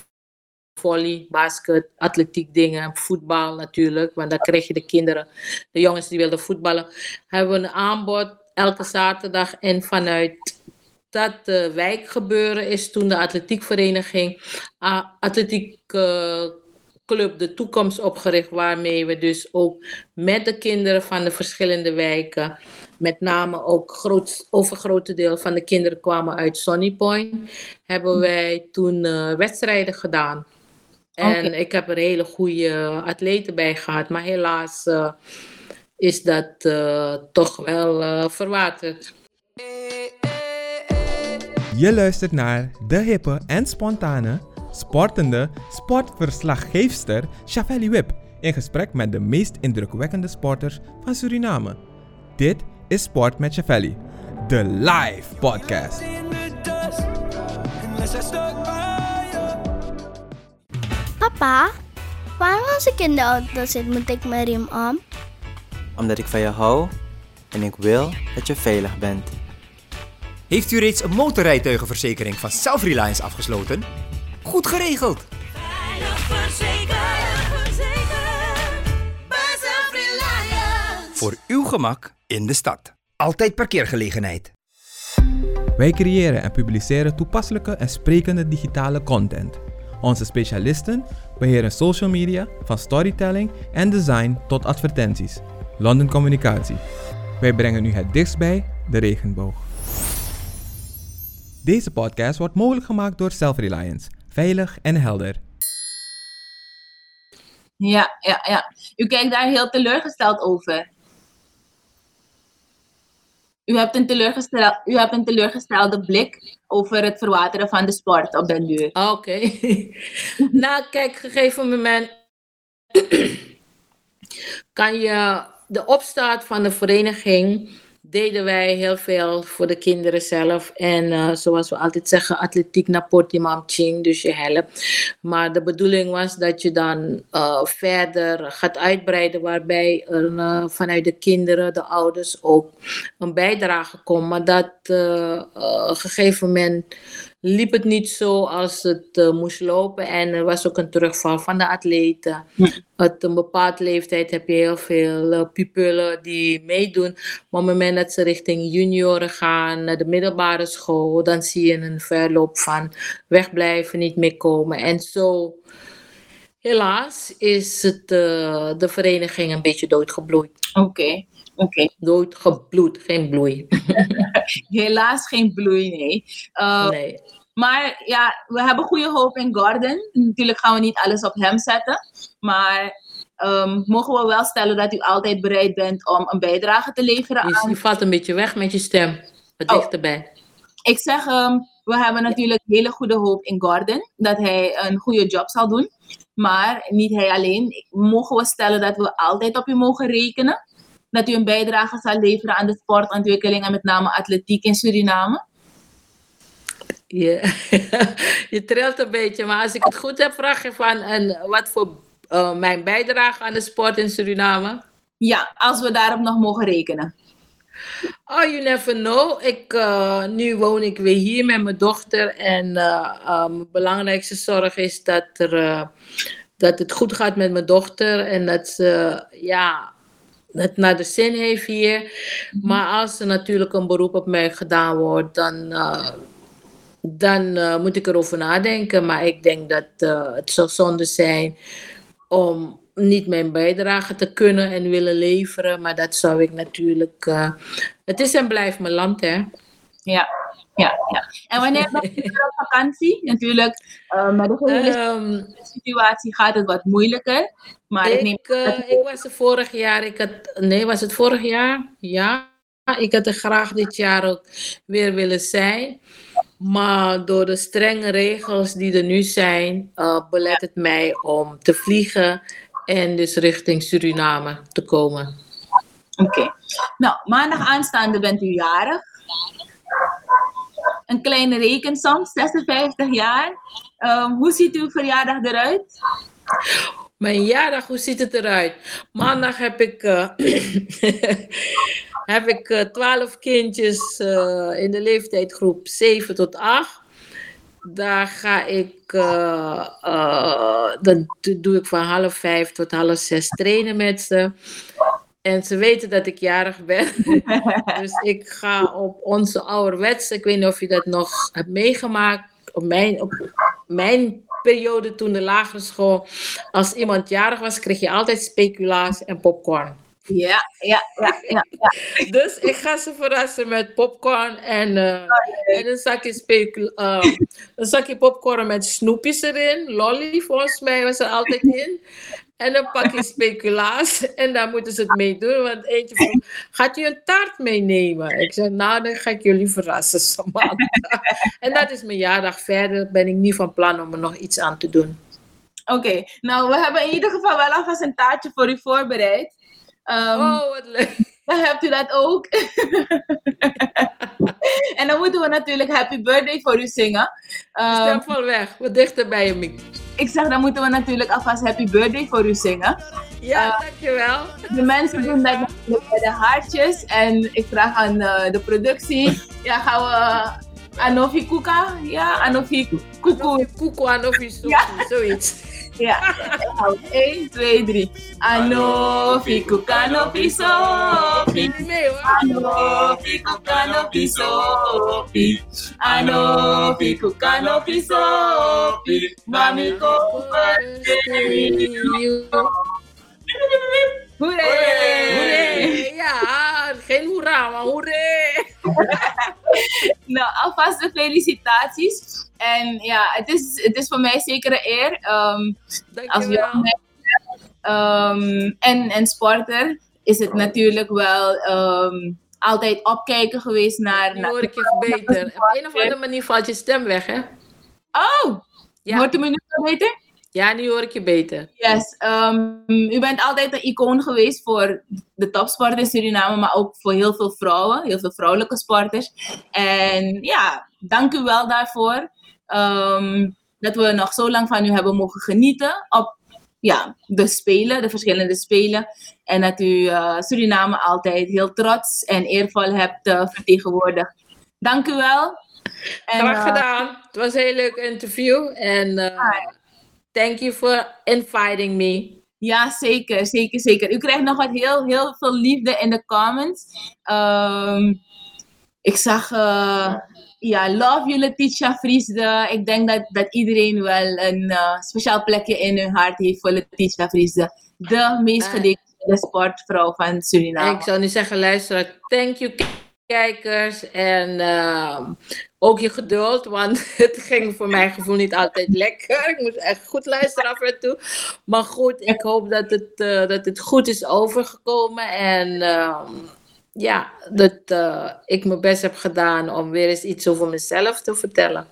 Speaker 7: volley, basket, atletiek dingen, voetbal natuurlijk. Want dan kreeg je de kinderen, de jongens die wilden voetballen, hebben we een aanbod elke zaterdag en vanuit dat uh, wijkgebeuren is toen de atletiekvereniging, uh, atletiekclub De Toekomst opgericht, waarmee we dus ook met de kinderen van de verschillende wijken, met name ook groot, overgrote deel van de kinderen kwamen uit Sunny Point, hebben wij toen uh, wedstrijden gedaan. En okay. ik heb er hele goede atleten bij gehad, maar helaas uh, is dat uh, toch wel verwaterd.
Speaker 1: Je luistert naar de hippe en spontane, sportende sportverslaggeefster Chavelli Wip in gesprek met de meest indrukwekkende sporters van Suriname. Dit is Sport met Chavelli, de live podcast.
Speaker 2: Papa, waarom als ik in de auto zit moet ik mijn riem om?
Speaker 3: Omdat ik van je hou en ik wil dat je veilig bent.
Speaker 4: Heeft u reeds een motorrijtuigenverzekering van Self-Reliance afgesloten? Goed geregeld!
Speaker 5: Veilig verzekerd.
Speaker 4: Voor uw gemak in de stad. Altijd parkeergelegenheid.
Speaker 1: Wij creëren en publiceren toepasselijke en sprekende digitale content. Onze specialisten beheren social media, van storytelling en design tot advertenties. London Communicatie. Wij brengen u het dichtst bij de regenboog. Deze podcast wordt mogelijk gemaakt door Self-Reliance. Veilig en helder.
Speaker 6: Ja, ja, ja. U kijkt daar heel teleurgesteld over. U hebt een, teleurgestel, u hebt een teleurgestelde blik over het verwateren van de sport op den duur.
Speaker 7: Oké. Okay. nou, kijk, gegeven moment kan je de opstart van de vereniging deden wij heel veel voor de kinderen zelf. En uh, zoals we altijd zeggen, atletiek naar Portimam Ching, dus je helpt. Maar de bedoeling was dat je dan uh, verder gaat uitbreiden, waarbij er uh, vanuit de kinderen, de ouders ook een bijdrage komt. Maar dat op een gegeven moment liep het niet zo als het uh, moest lopen. En er was ook een terugval van de atleten. Ja. Uit een bepaalde leeftijd heb je heel veel uh, pupillen die meedoen. Maar op het moment dat ze richting junioren gaan, naar de middelbare school, dan zie je een verloop van wegblijven, niet meer komen. En zo, helaas, is het, uh, de vereniging een beetje doodgebloeid.
Speaker 6: Oké. Okay. Okay.
Speaker 7: Doodgebloed, geen bloei.
Speaker 6: Helaas geen bloei, nee. Uh,
Speaker 7: nee.
Speaker 6: Maar ja, we hebben goede hoop in Gordon. Natuurlijk gaan we niet alles op hem zetten. Maar um, mogen we wel stellen dat u altijd bereid bent om een bijdrage te leveren
Speaker 7: je,
Speaker 6: aan...
Speaker 7: Je valt een beetje weg met je stem. Wat
Speaker 6: Oh.
Speaker 7: dichterbij.
Speaker 6: Ik zeg, um, we hebben natuurlijk hele goede hoop in Gordon. Dat hij een goede job zal doen. Maar niet hij alleen. Mogen we stellen dat we altijd op u mogen rekenen? Dat u een bijdrage zal leveren aan de sportontwikkeling en met name atletiek in Suriname?
Speaker 7: Je, je trilt een beetje, maar als ik het goed heb, vraag je van en wat voor uh, mijn bijdrage aan de sport in Suriname?
Speaker 6: Ja, als we daarop nog mogen rekenen.
Speaker 7: Oh, you never know. Ik, uh, nu woon ik weer hier met mijn dochter en uh, uh, mijn belangrijkste zorg is dat er dat het goed gaat met mijn dochter en dat ze ja, het naar de zin heeft hier. Maar als er natuurlijk een beroep op mij gedaan wordt, dan, eh, dan eh, moet ik erover nadenken. Maar ik denk dat eh, het zou zonde zijn om niet mijn bijdrage te kunnen en willen leveren. Maar dat zou ik natuurlijk. het is en blijft mijn land, hè?
Speaker 6: Ja, ja, ja. En wanneer ben je op vakantie? Natuurlijk, eh, met de
Speaker 7: Ehm,
Speaker 6: situatie gaat het wat moeilijker. Maar ik, neem
Speaker 7: ik, eh, ik was er vorig jaar, ik had, nee, was het vorig jaar? Ja, ik had er graag dit jaar ook weer willen zijn. Maar door de strenge regels die er nu zijn, eh, belet het mij om te vliegen en dus richting Suriname te komen.
Speaker 6: Oké. Nou, maandag aanstaande bent u jarig. Een kleine rekensom, 56 jaar. Ehm, hoe ziet uw verjaardag eruit?
Speaker 7: Mijn jaardag, hoe ziet het eruit? Maandag heb ik, eh, heb ik eh, 12 kindjes eh, in de leeftijdsgroep 7 tot 8. Daar ga ik, do- doe ik van half vijf tot half zes trainen met ze. En ze weten dat ik jarig ben. dus ik ga op onze ouderwetse, ik weet niet of je dat nog hebt meegemaakt, op mijn, op mijn periode toen de lagere school, als iemand jarig was, kreeg je altijd speculaas en popcorn.
Speaker 6: Ja, ja, ja, ja.
Speaker 7: Dus ik ga ze verrassen met popcorn en, eh, en een, zakje specul- eh, een zakje popcorn met snoepjes erin. Lolly, volgens mij was er altijd in. En een pakje speculaas. En daar moeten ze het mee doen. Want eentje vroeg, gaat u een taart meenemen? Ik zei, nou, dan ga ik jullie verrassen, Samantha. En dat is mijn jaardag. Verder ben ik niet van plan om er nog iets aan te doen.
Speaker 6: Oké, nou, we hebben in ieder geval wel alvast een taartje voor u voorbereid. Ehm,
Speaker 7: Oh, wat leuk.
Speaker 6: Dan hebt u dat ook. en dan moeten we natuurlijk Happy Birthday voor u zingen. Ehm,
Speaker 7: Stem van weg. Wat dichter bij je mic.
Speaker 6: ik zeg, dan moeten we natuurlijk alvast Happy Birthday voor u zingen.
Speaker 7: Ja, dankjewel.
Speaker 6: De mensen doen dat bij de hartjes. En ik vraag aan eh, de productie. Ja, gaan we Anofi Kuka? Ja, Anofi Kuku.
Speaker 7: Koekoe of iets, zoiets.
Speaker 6: Ja, 1, 2, 3. Anofi Kuka, Anofi Sofi.
Speaker 7: Niet mee hoor.
Speaker 6: Anofi Kuka, Anofi Sofi. Anofi Kuka, Anofi Sofi. Mami Kuka, Hoeré!
Speaker 7: Hoeré! Ja, geen hoera, maar hoeré!
Speaker 6: Nou, alvast de felicitaties. En ja, het is, het is voor mij zeker een eer. ehm, als jong ehm, en, en sporter is het natuurlijk wel ehm, altijd opkijken geweest naar...
Speaker 7: Nu
Speaker 6: naar
Speaker 7: hoor ik je beter. Op een of andere manier valt je stem weg, hè?
Speaker 6: Oh!
Speaker 7: Ja.
Speaker 6: Hoort u me nu beter?
Speaker 7: Ja, nu hoor ik je beter.
Speaker 6: Yes. ehm, u bent altijd een icoon geweest voor de topsport in Suriname, maar ook voor heel veel vrouwen, heel veel vrouwelijke sporters. En ja, dank u wel daarvoor. ehm, dat we nog zo lang van u hebben mogen genieten op ja, de spelen, de verschillende spelen. En dat u eh, Suriname altijd heel trots en eervol hebt eh, vertegenwoordigd. Dank u wel. En,
Speaker 7: Graag
Speaker 6: eh,
Speaker 7: gedaan. Het was een heel leuk interview. En eh, thank you for inviting me.
Speaker 6: Ja, zeker, zeker, zeker. U krijgt nog wat heel, heel veel liefde in de comments. Ehm, ik zag, eh, ja, love you Letitia Vriesde. Ik denk dat, dat iedereen wel een eh, speciaal plekje in hun hart heeft voor Letitia Vriesde. De meest
Speaker 7: Ah.
Speaker 6: gedecideerde sportvrouw van Suriname.
Speaker 7: Ik zou nu zeggen, luisteraar, thank you kijkers. En ehm, ook je geduld, want het ging voor mijn gevoel niet altijd lekker. Ik moest echt goed luisteren af en toe. Maar goed, ik hoop dat het, eh, dat het goed is overgekomen. En ehm, ja, dat eh, ik mijn best heb gedaan om weer eens iets over mezelf te vertellen.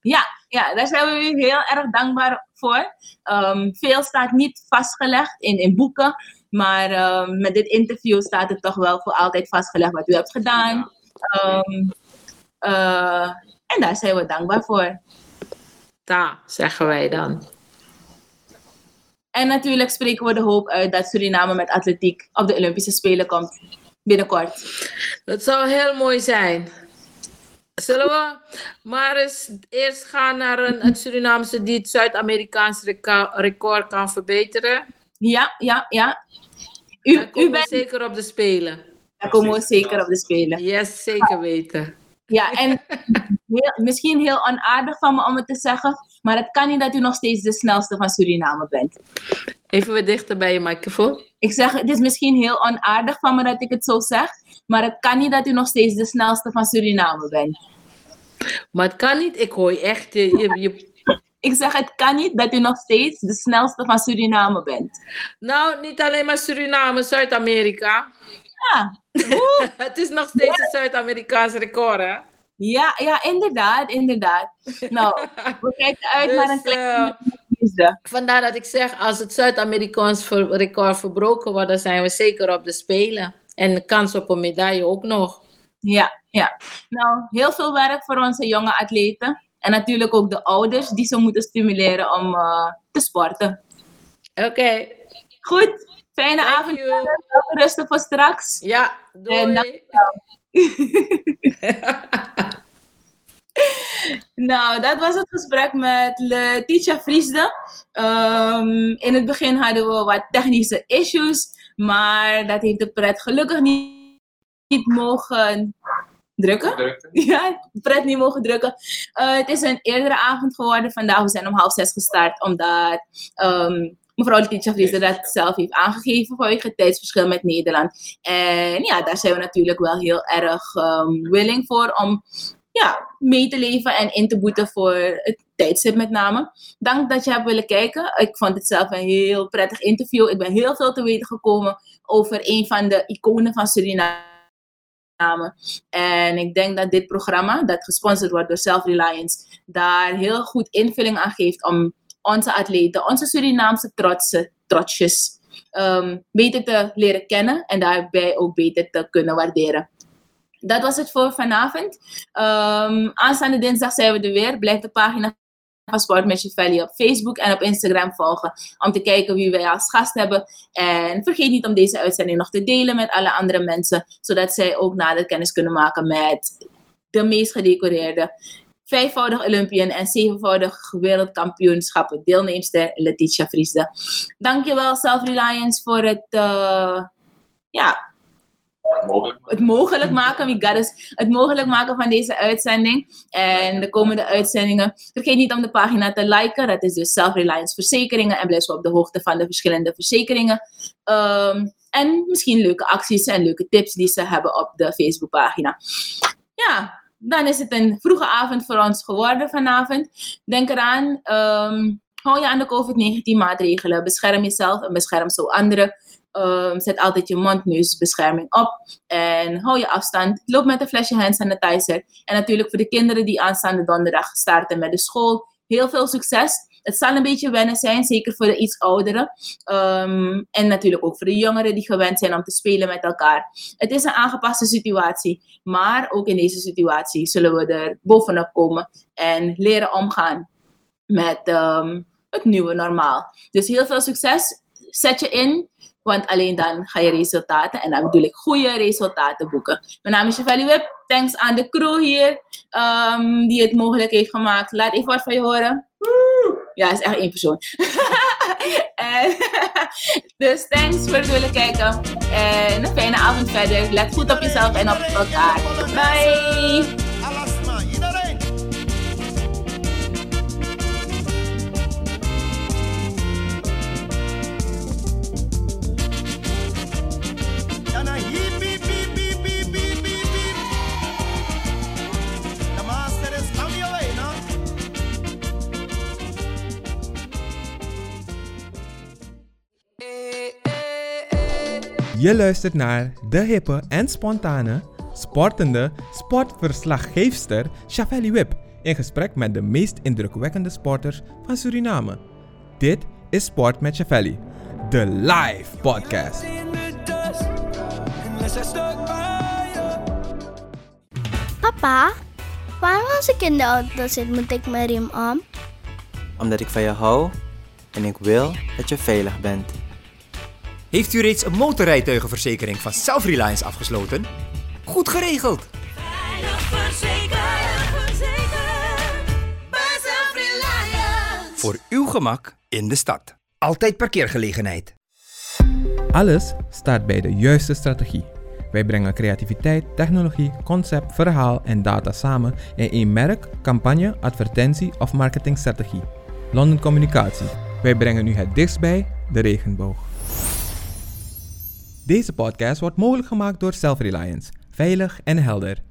Speaker 6: Ja, ja, daar zijn we u heel erg dankbaar voor. Ehm, veel staat niet vastgelegd in, in boeken, maar ehm, met dit interview staat het toch wel voor altijd vastgelegd wat u hebt gedaan. Ehm, eh, en daar zijn we dankbaar voor.
Speaker 7: Ta, zeggen wij dan.
Speaker 6: En natuurlijk spreken we de hoop uit dat Suriname met atletiek op de Olympische Spelen komt binnenkort.
Speaker 7: Dat zou heel mooi zijn. Zullen we maar eens eerst gaan naar een, een Surinaamse die het Zuid-Amerikaans record kan verbeteren?
Speaker 6: Ja, ja, ja. U, u
Speaker 7: we
Speaker 6: bent,
Speaker 7: zeker op de Spelen.
Speaker 6: daar komen we zeker op de spelen.
Speaker 7: Yes, zeker weten.
Speaker 6: Ja, en heel, misschien heel onaardig van me om het te zeggen, maar het kan niet dat u nog steeds de snelste van Suriname bent.
Speaker 7: Even weer dichter bij je microfoon.
Speaker 6: Ik zeg, het is misschien heel onaardig van me dat ik het zo zeg, maar het kan niet dat u nog steeds de snelste van Suriname bent.
Speaker 7: Maar het kan niet, ik hoor echt. Je, je, je-
Speaker 6: Ik zeg, het kan niet dat u nog steeds de snelste van Suriname bent.
Speaker 7: Nou, niet alleen maar Suriname, Zuid-Amerika.
Speaker 6: Ja,
Speaker 7: Het is nog steeds een Zuid-Amerikaans record, hè?
Speaker 6: ja, ja inderdaad, inderdaad. Nou, we kijken uit
Speaker 7: Dus,
Speaker 6: naar een kleine
Speaker 7: eh,
Speaker 6: liefde.
Speaker 7: Vandaar dat ik zeg, als het Zuid-Amerikaans record verbroken wordt, dan zijn we zeker op de Spelen. En de kans op een medaille ook nog.
Speaker 6: Ja, ja. Nou, heel veel werk voor onze jonge atleten. En natuurlijk ook de ouders die ze moeten stimuleren om eh, te sporten.
Speaker 7: Oké,
Speaker 6: Goed, fijne
Speaker 7: Thank
Speaker 6: avond. rusten voor straks.
Speaker 7: ja,
Speaker 6: En
Speaker 7: doei.
Speaker 6: Nou, dat was het gesprek met Letitia Vriesde. Ehm, in het begin hadden we wat technische issues, maar dat heeft de pret gelukkig niet, niet mogen drukken. Ja, pret niet mogen drukken. Eh, het is een eerdere avond geworden vandaag. We zijn om half zes gestart, omdat ehm, mevrouw Letitia Vriesde dat zelf heeft aangegeven vanwege het tijdsverschil met Nederland. En ja, daar zijn we natuurlijk wel heel erg ehm, willing voor om ja, mee te leven en in te boeten voor het tijdstip met name. Dank dat je hebt willen kijken. Ik vond het zelf een heel prettig interview. Ik ben heel veel te weten gekomen over een van de iconen van Suriname. En ik denk dat dit programma, dat gesponsord wordt door Self-Reliance, daar heel goed invulling aan geeft om onze atleten, onze Surinaamse trotsen, trotsjes, ehm, beter te leren kennen en daarbij ook beter te kunnen waarderen. Dat was het voor vanavond. Ehm, aanstaande dinsdag zijn we er weer. Blijf de pagina van Sport Valley op Facebook en op Instagram volgen. Om te kijken wie wij als gast hebben. En vergeet niet om deze uitzending nog te delen met alle andere mensen. Zodat zij ook nader kennis kunnen maken met de meest gedecoreerde vijfvoudig Olympian en zevenvoudig wereldkampioenschappen deelnemster Letitia Vriesde. Dankjewel Self-Reliance voor het, eh, ja, het mogelijk maken, we got het mogelijk maken van deze uitzending en de komende uitzendingen. Vergeet niet om de pagina te liken, dat is dus Self-Reliance Verzekeringen en blijf op de hoogte van de verschillende verzekeringen. Ehm, en misschien leuke acties en leuke tips die ze hebben op de Facebookpagina. Ja, dan is het een vroege avond voor ons geworden vanavond. Denk eraan, ehm, hou je aan de COVID-19 maatregelen. Bescherm jezelf en bescherm zo anderen. Ehm, zet altijd je mond-neusbescherming op. En hou je afstand. Loop met een flesje hand sanitizer. En natuurlijk voor de kinderen die aanstaande donderdag starten met de school. Heel veel succes. Het zal een beetje wennen zijn, zeker voor de iets ouderen. Ehm, en natuurlijk ook voor de jongeren die gewend zijn om te spelen met elkaar. Het is een aangepaste situatie. Maar ook in deze situatie zullen we er bovenop komen. En leren omgaan met ehm, het nieuwe normaal. Dus heel veel succes. Zet je in. Want alleen dan ga je resultaten, en dan bedoel ik goede resultaten boeken. Mijn naam is Chevelle Wip. Thanks aan de crew hier ehm, die het mogelijk heeft gemaakt. Laat even wat van je horen. Ja, het is echt één persoon. en, dus thanks voor het willen kijken. En een fijne avond verder. Let goed op jezelf en op elkaar. Bye!
Speaker 1: Je luistert naar de hippe en spontane, sportende sportverslaggeefster Chafeli Wip in gesprek met de meest indrukwekkende sporters van Suriname. Dit is Sport met Chafeli, de live podcast.
Speaker 2: Papa, waarom als ik in de auto zit, moet ik mijn riem om?
Speaker 3: Omdat ik van je hou en ik wil dat je veilig bent.
Speaker 4: Heeft u reeds een motorrijtuigenverzekering van Self Reliance afgesloten? Goed geregeld!
Speaker 5: Bij Self Reliance.
Speaker 4: Voor uw gemak in de stad.
Speaker 8: Altijd parkeergelegenheid.
Speaker 1: Alles staat bij de juiste strategie. Wij brengen creativiteit, technologie, concept, verhaal en data samen in één merk, campagne, advertentie of marketingstrategie. London Communicatie. Wij brengen u het dichtst bij de regenboog. Deze podcast wordt mogelijk gemaakt door Self-Reliance. Veilig en helder.